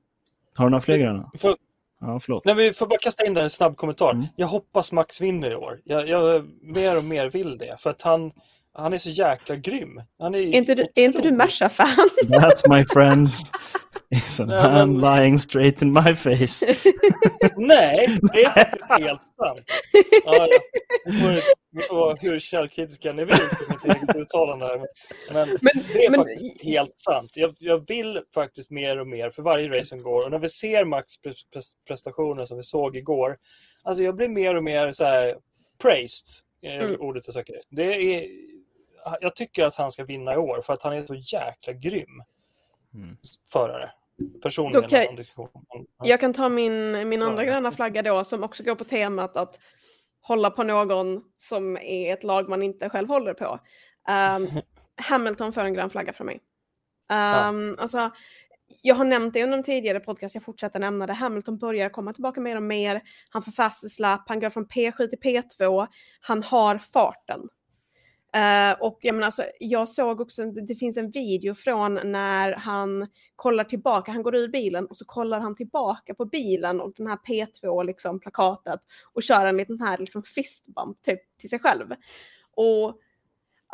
Speaker 2: har du några fler grejer?
Speaker 1: För... Ja, förlåt. Nej, vi får bara kasta in där en snabb kommentar. Mm. Jag hoppas Max vinner i år. Jag, jag mer och mer vill det. För att han, han är så jäkla grym. Han är,
Speaker 3: är inte du, är inte du Merca-fan?
Speaker 2: That's my friends. Is a man men... lying straight in my face.
Speaker 1: Nej, det är faktiskt helt sant. Ja, ja. Ni får vara hur källkritiska ni vill till mitt eget uttalande. Men, men, men det är men... faktiskt helt sant. Jag, jag, vill faktiskt mer och mer för varje race som går. Och när vi ser Max prestationer som vi såg igår. Alltså jag blir mer och mer så här praised. Mm. Ordet jag söker. Det är, jag tycker att han ska vinna i år för att han är så jäkla grym mm. förare. Personligen.
Speaker 3: Okay. Jag kan ta min, min andra gröna flagga då som också går på temat att hålla på någon som är ett lag man inte själv håller på. Um, Hamilton får en grön flagga från mig. Um, ja. Ehm, alltså, jag har nämnt det under de tidigare podcast, jag fortsätter nämna det. Hamilton börjar komma tillbaka mer och mer. Han får fast slapp, han går från P7 till P2. Han har farten. Uh, och jag, menar, alltså, jag såg också, det finns en video från när han kollar tillbaka, han går ur bilen och så kollar han tillbaka på bilen och den här P2 liksom plakatet och kör en liten sån här liksom fistbump typ till sig själv. Och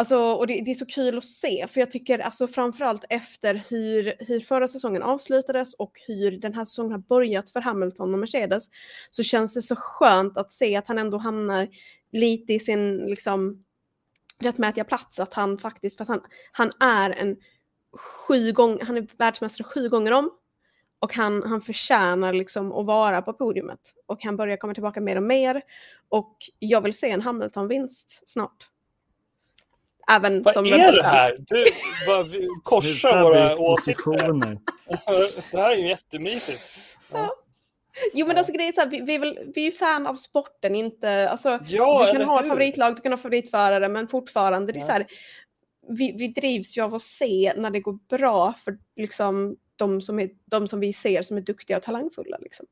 Speaker 3: Alltså, och det, det, är så kul att se, för jag tycker alltså framförallt efter hur, hur förra säsongen avslutades och hur den här säsongen har börjat för Hamilton och Mercedes, så känns det så skönt att se att han ändå hamnar lite i sin liksom rättmätiga plats att han faktiskt, för att han, han är en sju gånger, han är världsmästare sju gånger om och han, han förtjänar liksom att vara på podiumet och han börjar komma tillbaka mer och mer och jag vill se en Hamilton-vinst snart.
Speaker 1: Även Vad som är det här? Du korsar våra åsikter. det här är ju jättemysigt. Ja.
Speaker 3: Jo men alltså grejen är så här, vi, vi, är väl, vi är fan av sporten, inte, alltså ja, du kan ha ett favoritlag, du kan ha favoritförare men fortfarande, det är så här, vi, vi drivs ju av att se när det går bra för liksom de som, är, de som vi ser som är duktiga och talangfulla liksom.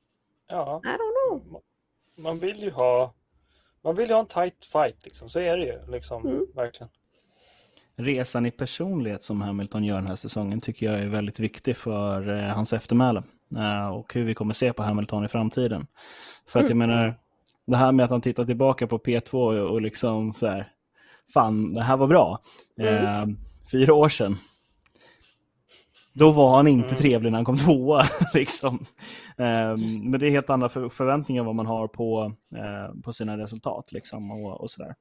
Speaker 1: Ja.
Speaker 3: I don't
Speaker 1: know. Man vill ju ha, man vill ju ha en tight fight liksom, så är det ju liksom, mm. verkligen.
Speaker 2: Resan i personlighet som Hamilton gör den här säsongen tycker jag är väldigt viktig för eh, hans eftermäle. Eh, och hur vi kommer se på Hamilton i framtiden. För att jag mm. menar, det här med att han tittar tillbaka på P2 och liksom så här, fan, det här var bra. Mm. Eh, fyra år sedan. Då var han inte mm. trevlig när han kom tvåa. liksom. eh, men det är helt andra för, förväntningar vad man har på, eh, på sina resultat. Liksom, och, och sådär.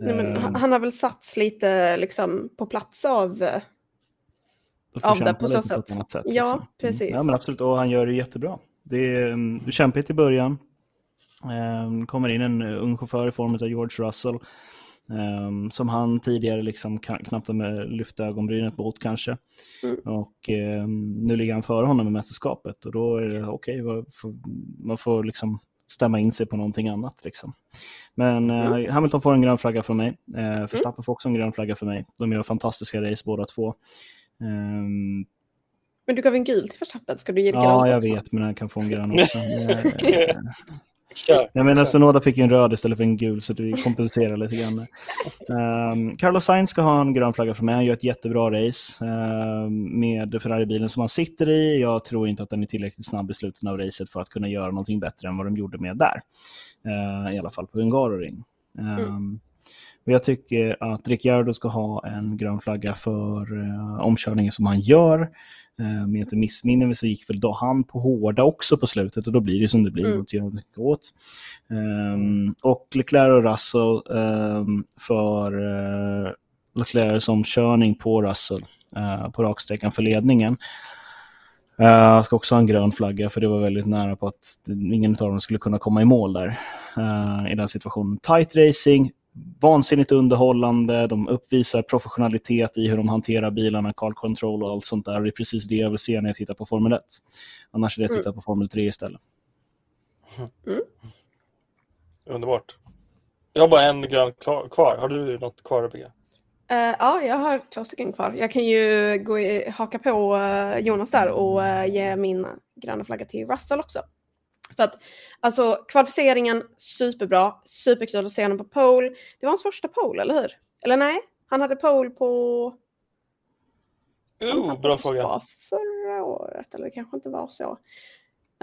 Speaker 3: Nej, men ehm. han har väl satts lite liksom, på plats av av det på så sätt. På sätt ja, liksom. precis. Mm.
Speaker 2: Ja, men absolut. Och han gör det jättebra. Det är um, kämpigt i början. Um, kommer in en ung chaufför i form av George Russell. Um, som han tidigare liksom knappt med lyfte ögonbrynet mot kanske. Mm. Och um, nu ligger han före honom i mästerskapet och då är det okej, okay, man får liksom stämma in sig på någonting annat. Liksom. Men mm. uh, Hamilton får en grön flagga från mig. Uh, Verstappen mm. får också en grön flagga för mig. De gör fantastiska race båda två. Um,
Speaker 3: men du gav en gul till Verstappen, ska du ge
Speaker 2: grön Ja, jag också? vet, men han kan få en grön också. Jag menar, Sonoda fick ju en röd istället för en gul, så vi kompenserar lite grann. Um, Carlos Sainz ska ha en grön flagga för mig. Han gör ett jättebra race uh, med Ferrari-bilen som han sitter i. Jag tror inte att den är tillräckligt snabb i slutet av racet för att kunna göra någonting bättre än vad de gjorde med där. Uh, I alla fall på Hungaroring. Mm. Jag tycker att Ricciardo ska ha en grön flagga för uh, omkörningen som han gör. Uh, om jag inte missminner mig så gick väl då han på hårda också på slutet och då blir det som det blir. Mm. Åt, åt. Um, och Leclerc och Russell um, för uh, Leclercs omkörning på Russell uh, på raksträckan för ledningen. Uh, ska också ha en grön flagga för det var väldigt nära på att ingen av dem skulle kunna komma i mål där uh, i den situationen. Tight racing, vansinnigt underhållande, de uppvisar professionalitet i hur de hanterar bilarna, car control och allt sånt där. Det är precis det jag vill se när jag tittar på Formel 1. Annars är det jag tittar mm. på Formel 3 istället.
Speaker 1: Mm. Underbart. Jag har bara en grön kvar. Har du något kvar att bygga?
Speaker 3: Uh, ja, jag har två stycken kvar. Jag kan ju gå i, haka på uh, Jonas där och uh, ge min gröna flagga till Russell också. För att alltså kvalificeringen superbra, superkul att se honom på pole. Det var hans första pole, eller hur? Eller nej? Han hade pole på...
Speaker 1: Oh, bra fråga.
Speaker 3: Förra året, eller det kanske inte var så.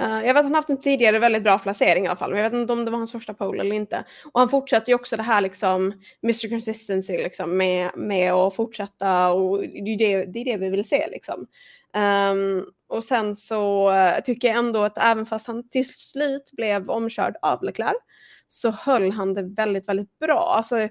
Speaker 3: Uh, jag vet att han haft en tidigare väldigt bra placering i alla fall, men jag vet inte om det var hans första pole eller inte. Och han fortsätter ju också det här liksom, Mr Consistency liksom, med, med att fortsätta och det är det, det, är det vi vill se liksom. Um, och sen så uh, tycker jag ändå att även fast han till slut blev omkörd av Leclerc så höll han det väldigt, väldigt bra. Alltså,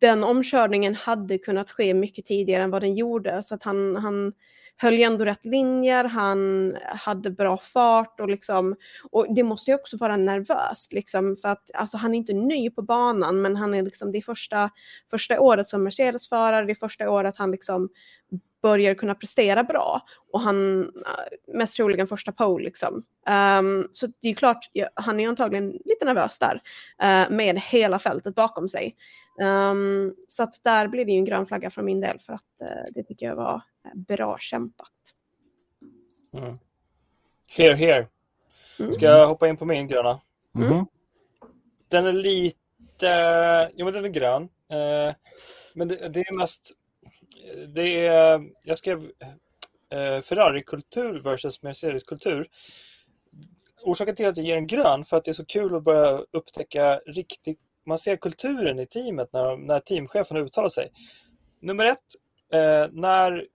Speaker 3: den omkörningen hade kunnat ske mycket tidigare än vad den gjorde så att han, han höll ju ändå rätt linjer, han hade bra fart och liksom, och det måste ju också vara nervöst liksom för att alltså han är inte ny på banan men han är liksom det är första, första året som Mercedes-förare, det är första året han liksom börjar kunna prestera bra och han äh, mest troligen första pole liksom. Um, så det är klart, han är antagligen lite nervös där uh, med hela fältet bakom sig. Um, så att där blir det ju en grön flagga från min del för att uh, det tycker jag var bra kämpat.
Speaker 1: Mm. Here, here. Mm. Ska jag hoppa in på min gröna? Mm. Den är lite, jo men den är grön. Uh, men det, det, är mest, det är, jag skrev eh, Ferrari-kultur versus Mercedes-kultur. Orsaken till att jag ger en grön för att det är så kul att börja upptäcka riktigt man ser kulturen i teamet när, när teamchefen uttalar sig. Nummer ett, eh, när,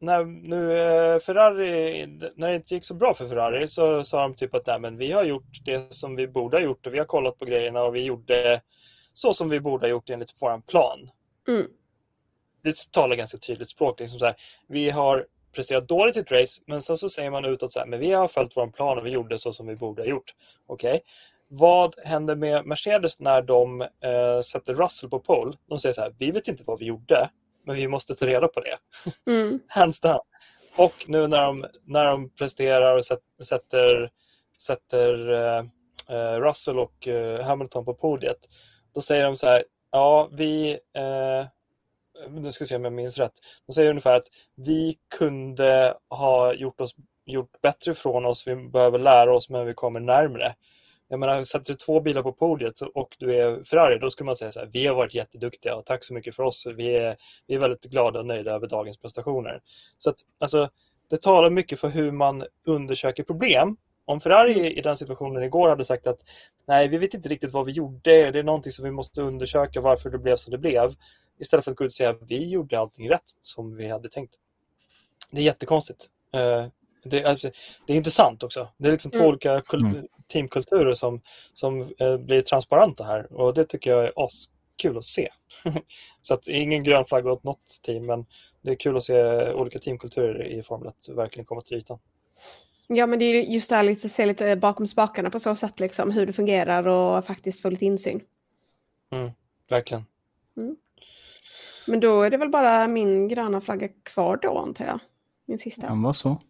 Speaker 1: när nu eh, Ferrari, när det inte gick så bra för Ferrari så sa de typ att Nej, men vi har gjort det som vi borde ha gjort och vi har kollat på grejerna och vi gjorde så som vi borde ha gjort enligt vår plan. Mm. Det talar ganska tydligt språk. Liksom så här, vi har presterat dåligt i ett race men sen så säger man utåt så här, men vi har följt vår plan och vi gjorde så som vi borde ha gjort. Okej, okay. Vad händer med Mercedes när de eh, sätter Russell på pole? De säger så här, vi vet inte vad vi gjorde, men vi måste ta reda på det. Mm. Hands down. Och nu när de, när de presterar och sätter, sätter eh, eh, Russell och eh, Hamilton på podiet, då säger de så här, ja, vi... Eh, nu ska vi se om jag minns rätt. De säger ungefär att vi kunde ha gjort, oss, gjort bättre från oss, vi behöver lära oss, men vi kommer närmre. Jag menar, sätter du två bilar på podiet och du är Ferrari, då skulle man säga så här, vi har varit jätteduktiga och tack så mycket för oss. Vi är, vi är väldigt glada och nöjda över dagens prestationer. Så att, alltså, det talar mycket för hur man undersöker problem. Om Ferrari mm. i den situationen igår hade sagt att nej, vi vet inte riktigt vad vi gjorde, det är någonting som vi måste undersöka varför det blev som det blev. Istället för att gå ut och säga att vi gjorde allting rätt som vi hade tänkt. Det är jättekonstigt. Eh, det, alltså, det är intressant också. Det är liksom mm. två olika mm. teamkulturer som, som eh, blir transparenta här och det tycker jag är askul att se. så att ingen grön flagga åt något team men det är kul att se olika teamkulturer i Formel 1 verkligen komma till ytan.
Speaker 3: Ja men det är just det här att se lite bakom spakarna på så sätt liksom hur det fungerar och faktiskt få lite insyn.
Speaker 1: Mm, verkligen. Mm.
Speaker 3: Men då är det väl bara min gröna flagga kvar då antar jag. Min sista.
Speaker 2: Kan vara så.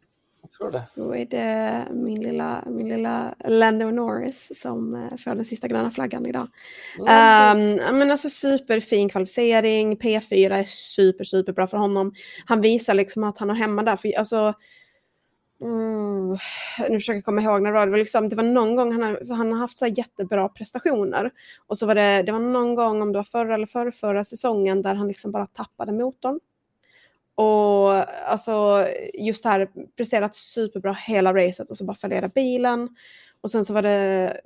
Speaker 1: Jag tror det.
Speaker 3: Då är det min lilla, min lilla Lando Norris som eh, får den sista gröna flaggan idag. Mm. Um, men alltså superfin kvalificering, P4 är super, superbra för honom. Han visar liksom att han har hemma där. För, alltså, Mm, nu försöker jag komma ihåg när det var, det var, liksom, det var någon gång han har, han har haft så jättebra prestationer. Och så var det, det var någon gång, om det var förra eller förra, förra säsongen, där han liksom bara tappade motorn. Och alltså just här presterat superbra hela racet och så bara fallerade bilen. Och sen så var det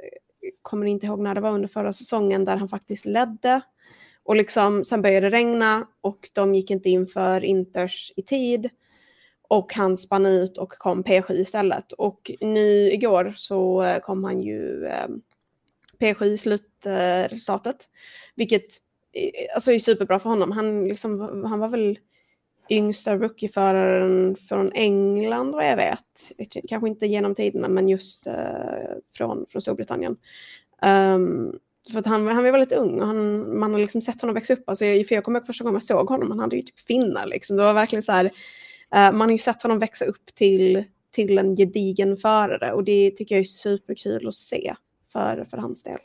Speaker 3: kommer inte ihåg när det var under förra säsongen, där han faktiskt ledde. Och liksom, sen började det regna och de gick inte in för Inters i tid. Och han spann ut och kom P7 istället. Och nu igår så eh, kom han ju eh, P7 i slutresultatet. Vilket eh, alltså, är superbra för honom. Han, liksom, han var väl yngsta rookieföraren från England vad jag vet. Kanske inte genom tiderna men just uh, från, från Storbritannien. Um, för att han, han var väldigt ung och han, man har liksom sett honom växa upp. Alltså, för jag kommer ihåg första gången jag såg honom, han hade ju typ finnar. Liksom. Det var verkligen så här, man har ju sett honom växa upp till, till en gedigen förare och det tycker jag är superkul att se för, för hans del.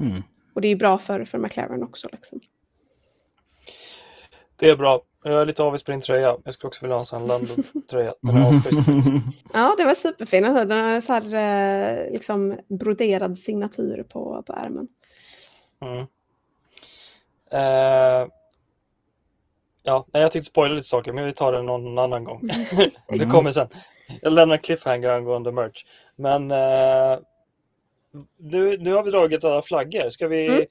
Speaker 1: Mm.
Speaker 3: Och det är bra för, för McLaren också. Liksom.
Speaker 1: Det är bra. Jag är lite avis på din tröja. Jag skulle också vilja ha en sån Lando-tröja. Den är asschysst.
Speaker 3: Ja, det var superfin. Den har så här, eh, liksom broderad signatur på, på ärmen.
Speaker 1: Mm. Eh, ja, nej, jag tänkte spoila lite saker, men vi tar det någon annan gång. det kommer sen. Jag lämnar cliffhanger angående merch. Men eh, nu, nu har vi dragit alla flaggor. Ska vi,
Speaker 3: Mm.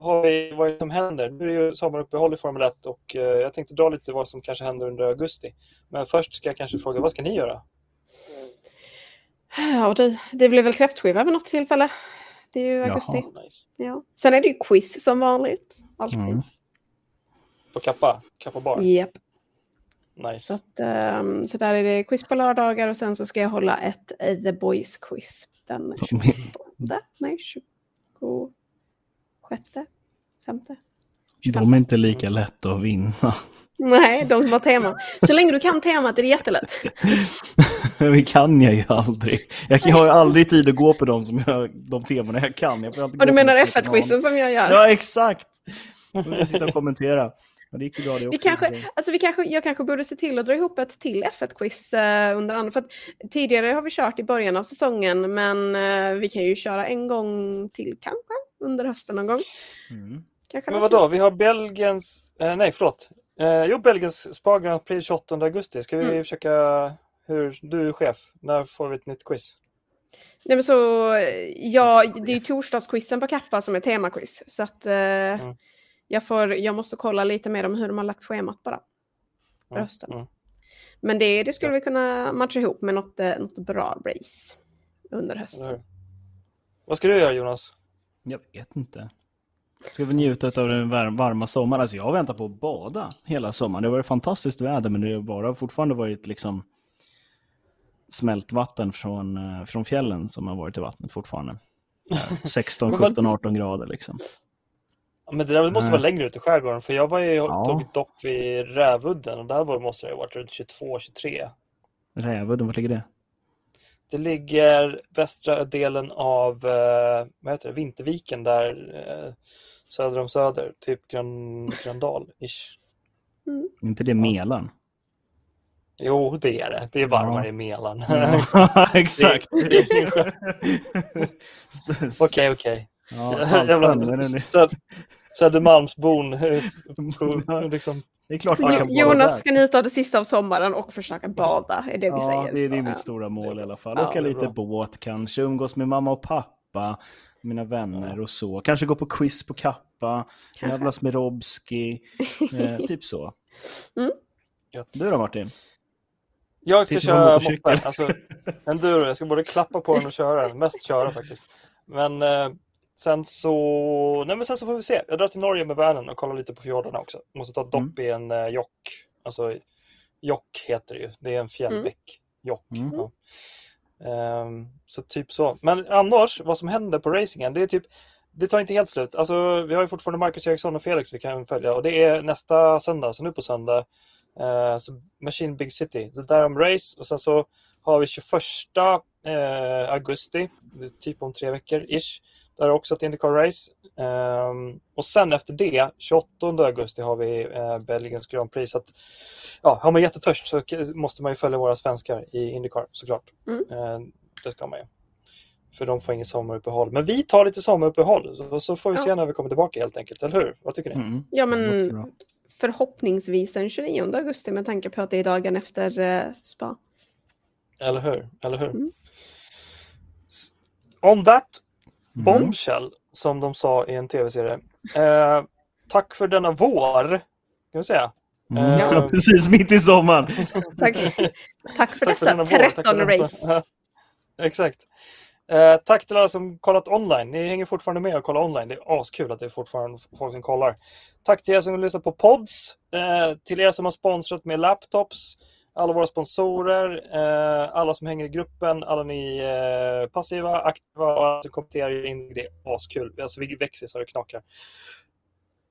Speaker 1: har vi vad som händer? Nu är det ju sommaruppehåll i Formel 1 och eh, jag tänkte dra lite vad som kanske händer under augusti. Men först ska jag kanske fråga, vad ska ni göra?
Speaker 3: Ja, det, det blir väl kräftskiva vid något tillfälle. Det är ju
Speaker 2: Jaha.
Speaker 3: augusti.
Speaker 1: Nice.
Speaker 3: Ja. Sen är det ju quiz som vanligt. Alltid.
Speaker 2: Mm.
Speaker 1: På Kappa? Kappa Bar?
Speaker 3: Japp. Så,
Speaker 1: Nice.
Speaker 3: att, ehm, så där är det quiz på lördagar och sen så ska jag hålla ett eh, The Boys quiz den 28, nej 26, femte.
Speaker 2: De är inte lika lätta att vinna.
Speaker 3: Nej, de som har tema. Så länge du kan temat är det jättelätt.
Speaker 2: Det kan jag ju aldrig. Jag har ju aldrig tid att gå på dem, som jag, de temana jag kan. Jag
Speaker 3: Och du menar
Speaker 2: något som
Speaker 3: F1-quizen som jag gör?
Speaker 2: Ja, exakt! Jag sitta och kommentera. Men det gick ju bra det
Speaker 3: Vi
Speaker 2: också.
Speaker 3: kanske, alltså vi kanske, jag kanske borde se till att dra ihop ett till F1-quiz eh, under andra. För att tidigare har vi kört i början av säsongen, men eh, vi kan ju köra en gång till kanske under hösten någon gång.
Speaker 2: Mm.
Speaker 3: Kanske
Speaker 1: Men vadå, vi har Belgiens, eh, nej förlåt, eh, jo Belgiens Spa Grand Prix 28 augusti. Ska vi
Speaker 3: Mm.
Speaker 1: försöka, hur, du är chef, när får vi ett nytt quiz?
Speaker 3: Nej, men så, ja, det är ju torsdagsquizen på Kappa som är temaquiz. Så att eh,
Speaker 1: Mm.
Speaker 3: Jag, får, jag måste kolla lite mer om hur de har lagt schemat bara. För hösten.
Speaker 1: Mm.
Speaker 3: Men det, det skulle vi kunna matcha ihop med något, eh, något bra race under hösten.
Speaker 1: Vad ska du göra Jonas?
Speaker 2: Jag vet inte. Ska vi njuta av den var- varma sommaren? Alltså jag väntar på att bada hela sommaren. Det har varit fantastiskt väder men det har bara fortfarande varit liksom smält vatten från, eh, från fjällen som har varit i vattnet fortfarande. Eh, 16,
Speaker 1: Men vad-
Speaker 2: 17, 18 grader liksom.
Speaker 1: Ja, Men det där måste vara längre ut i skärgården för jag var ju,
Speaker 2: Ja.
Speaker 1: tog ett dopp vid Rävudden och där var, måste det ha varit runt 22-23.
Speaker 2: Rävudden, vart ligger det?
Speaker 1: Det ligger västra delen av eh, vad heter det, Vinterviken där eh, söder om Söder, typ Grön, Gröndal-ish.
Speaker 2: inte det Mälaren?
Speaker 1: Jo, det är det. Det är varmare
Speaker 2: Ja.
Speaker 1: i Mälaren.
Speaker 2: Ja, exakt.
Speaker 1: Okej, okej.
Speaker 2: Ja,
Speaker 1: Jävla Södermalmsbon. eh, liksom.
Speaker 2: Det är klart
Speaker 3: Så
Speaker 2: man kan
Speaker 3: Jonas ska njuta av det sista av sommaren och försöka bada, är det vi
Speaker 2: Ja,
Speaker 3: säger.
Speaker 2: det, är- det är mitt stora mål i alla fall.
Speaker 3: Ja,
Speaker 2: Åka lite
Speaker 1: bra.
Speaker 2: båt kanske, umgås med mamma och pappa, mina vänner och så. Kanske gå på quiz på Kappa, jävlas med Robski, eh, typ så.
Speaker 3: Mm.
Speaker 2: Du då Martin?
Speaker 1: Jag ska köra moppe. Alltså, enduro. Jag ska både klappa på den och köra den. Mest köra faktiskt. Men eh, sen så... Nej, men sen så får vi se. Jag drar till Norge med vanen och kollar lite på fjordarna också. Måste ta ett dopp i en eh, jock. Alltså, jock heter det ju. Det är en fjällbäck. Jock.
Speaker 2: Mm.
Speaker 1: Ja. Ehm, så typ så. Men annars, vad som händer på racingen, det är typ det tar inte helt slut. Alltså, vi har ju fortfarande Marcus Eriksson och Felix vi kan följa och det är nästa söndag, så nu på söndag, eh, så Machine Big City. Det där om race och sen så har vi 21 eh, augusti, typ om tre veckor ish. Där är också ett Indycar race. Ehm, och sen efter det, 28 augusti, har vi eh, Belgiens Grand Prix. Så att, ja, har man jättetörst så måste man ju följa våra svenskar i Indycar såklart.
Speaker 3: Mm.
Speaker 1: Eh, det ska man ju. För de får inget sommaruppehåll. Men vi tar lite sommaruppehåll så, så får vi
Speaker 3: Ja.
Speaker 1: se när vi kommer tillbaka helt enkelt. Eller hur? Vad tycker ni?
Speaker 2: Mm.
Speaker 3: Ja, men förhoppningsvis den 29 augusti med tanke på att det är dagen efter eh, spa.
Speaker 1: Eller hur? Eller hur?
Speaker 3: Mm.
Speaker 1: On that. Bombshell, som de sa i en tv-serie. Eh, tack för denna vår, kan vi säga.
Speaker 2: Mm.
Speaker 1: Eh,
Speaker 2: Ja, precis mitt i sommaren.
Speaker 3: Tack, tack för
Speaker 1: Tack för
Speaker 3: dessa
Speaker 1: vår, för
Speaker 3: 13
Speaker 1: denna-
Speaker 3: race.
Speaker 1: Exakt. Eh, tack till alla som kollat online. Ni hänger fortfarande med och kollar online. Det är askul att det är fortfarande folk som kollar. Tack till er som lyssnar på pods. Eh, till er som har sponsrat med laptops. Alla våra sponsorer. Eh, alla som hänger i gruppen. Alla ni eh, passiva, aktiva och alla som kommenterar in. Det är askul. Alltså, vi växer så det knakar.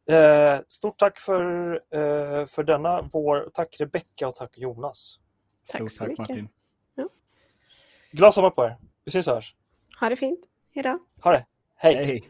Speaker 1: Eh, stort tack för, eh, för denna vår. Tack Rebecka och tack Jonas.
Speaker 3: Tack
Speaker 2: Stort
Speaker 3: så
Speaker 2: tack,
Speaker 3: mycket.
Speaker 2: Martin.
Speaker 1: Glad sommar på er. Vi syns och hörs.
Speaker 3: Ha det fint. Hejdå.
Speaker 1: Ha det. Hej.
Speaker 2: Hej.